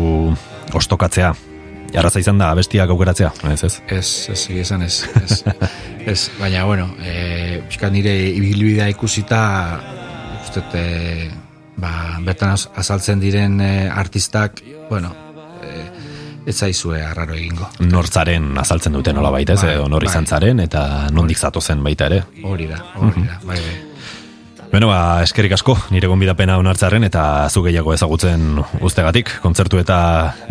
ostokatzea. Jarraza izan da abestiak aukeratzea, ez ez? Ez, ez, esan ez. Ez, (laughs) ez baina, bueno, e, pixkat nire ibilbidea ikusita, uste, e, ba, bertan az- azaltzen diren e, artistak, bueno, ez zaizue arraro egingo. Nortzaren azaltzen duten nola baita, ez? Bai, Edo nor bai. zaren eta nondik zatozen baita ere. Hori da, hori da, bai, bai. Beno, ba, eskerik asko, nire gonbidapena onartzaren eta zu gehiago ezagutzen ustegatik, kontzertu eta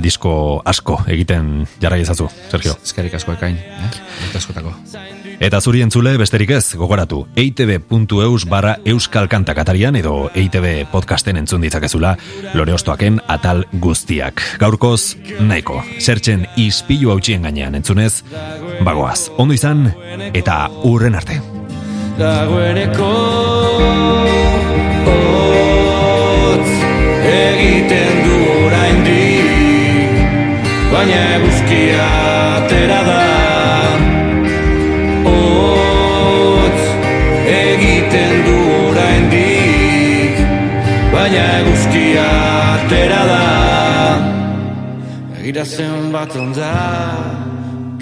disko asko egiten jarrai ezazu, Sergio. Eskerrik asko ekain, eh? Askotako. Eta zuri entzule besterik ez, gogoratu, eitb.eus barra euskal kantak atarian edo eitb podcasten entzun ditzakezula lore ostoaken atal guztiak. Gaurkoz, nahiko, sertzen izpilu hautsien gainean entzunez, bagoaz, ondo izan eta urren arte. Dagoeneko. Otz egiten du oraindik Baina eguzkia atera da. Otz egiten du oraindik Baina eguzkia atera da. Egira zenbat onda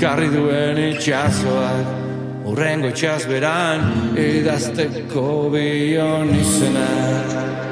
Karri duen itxasoak Urrengo itxas beran Idazteko bion izenak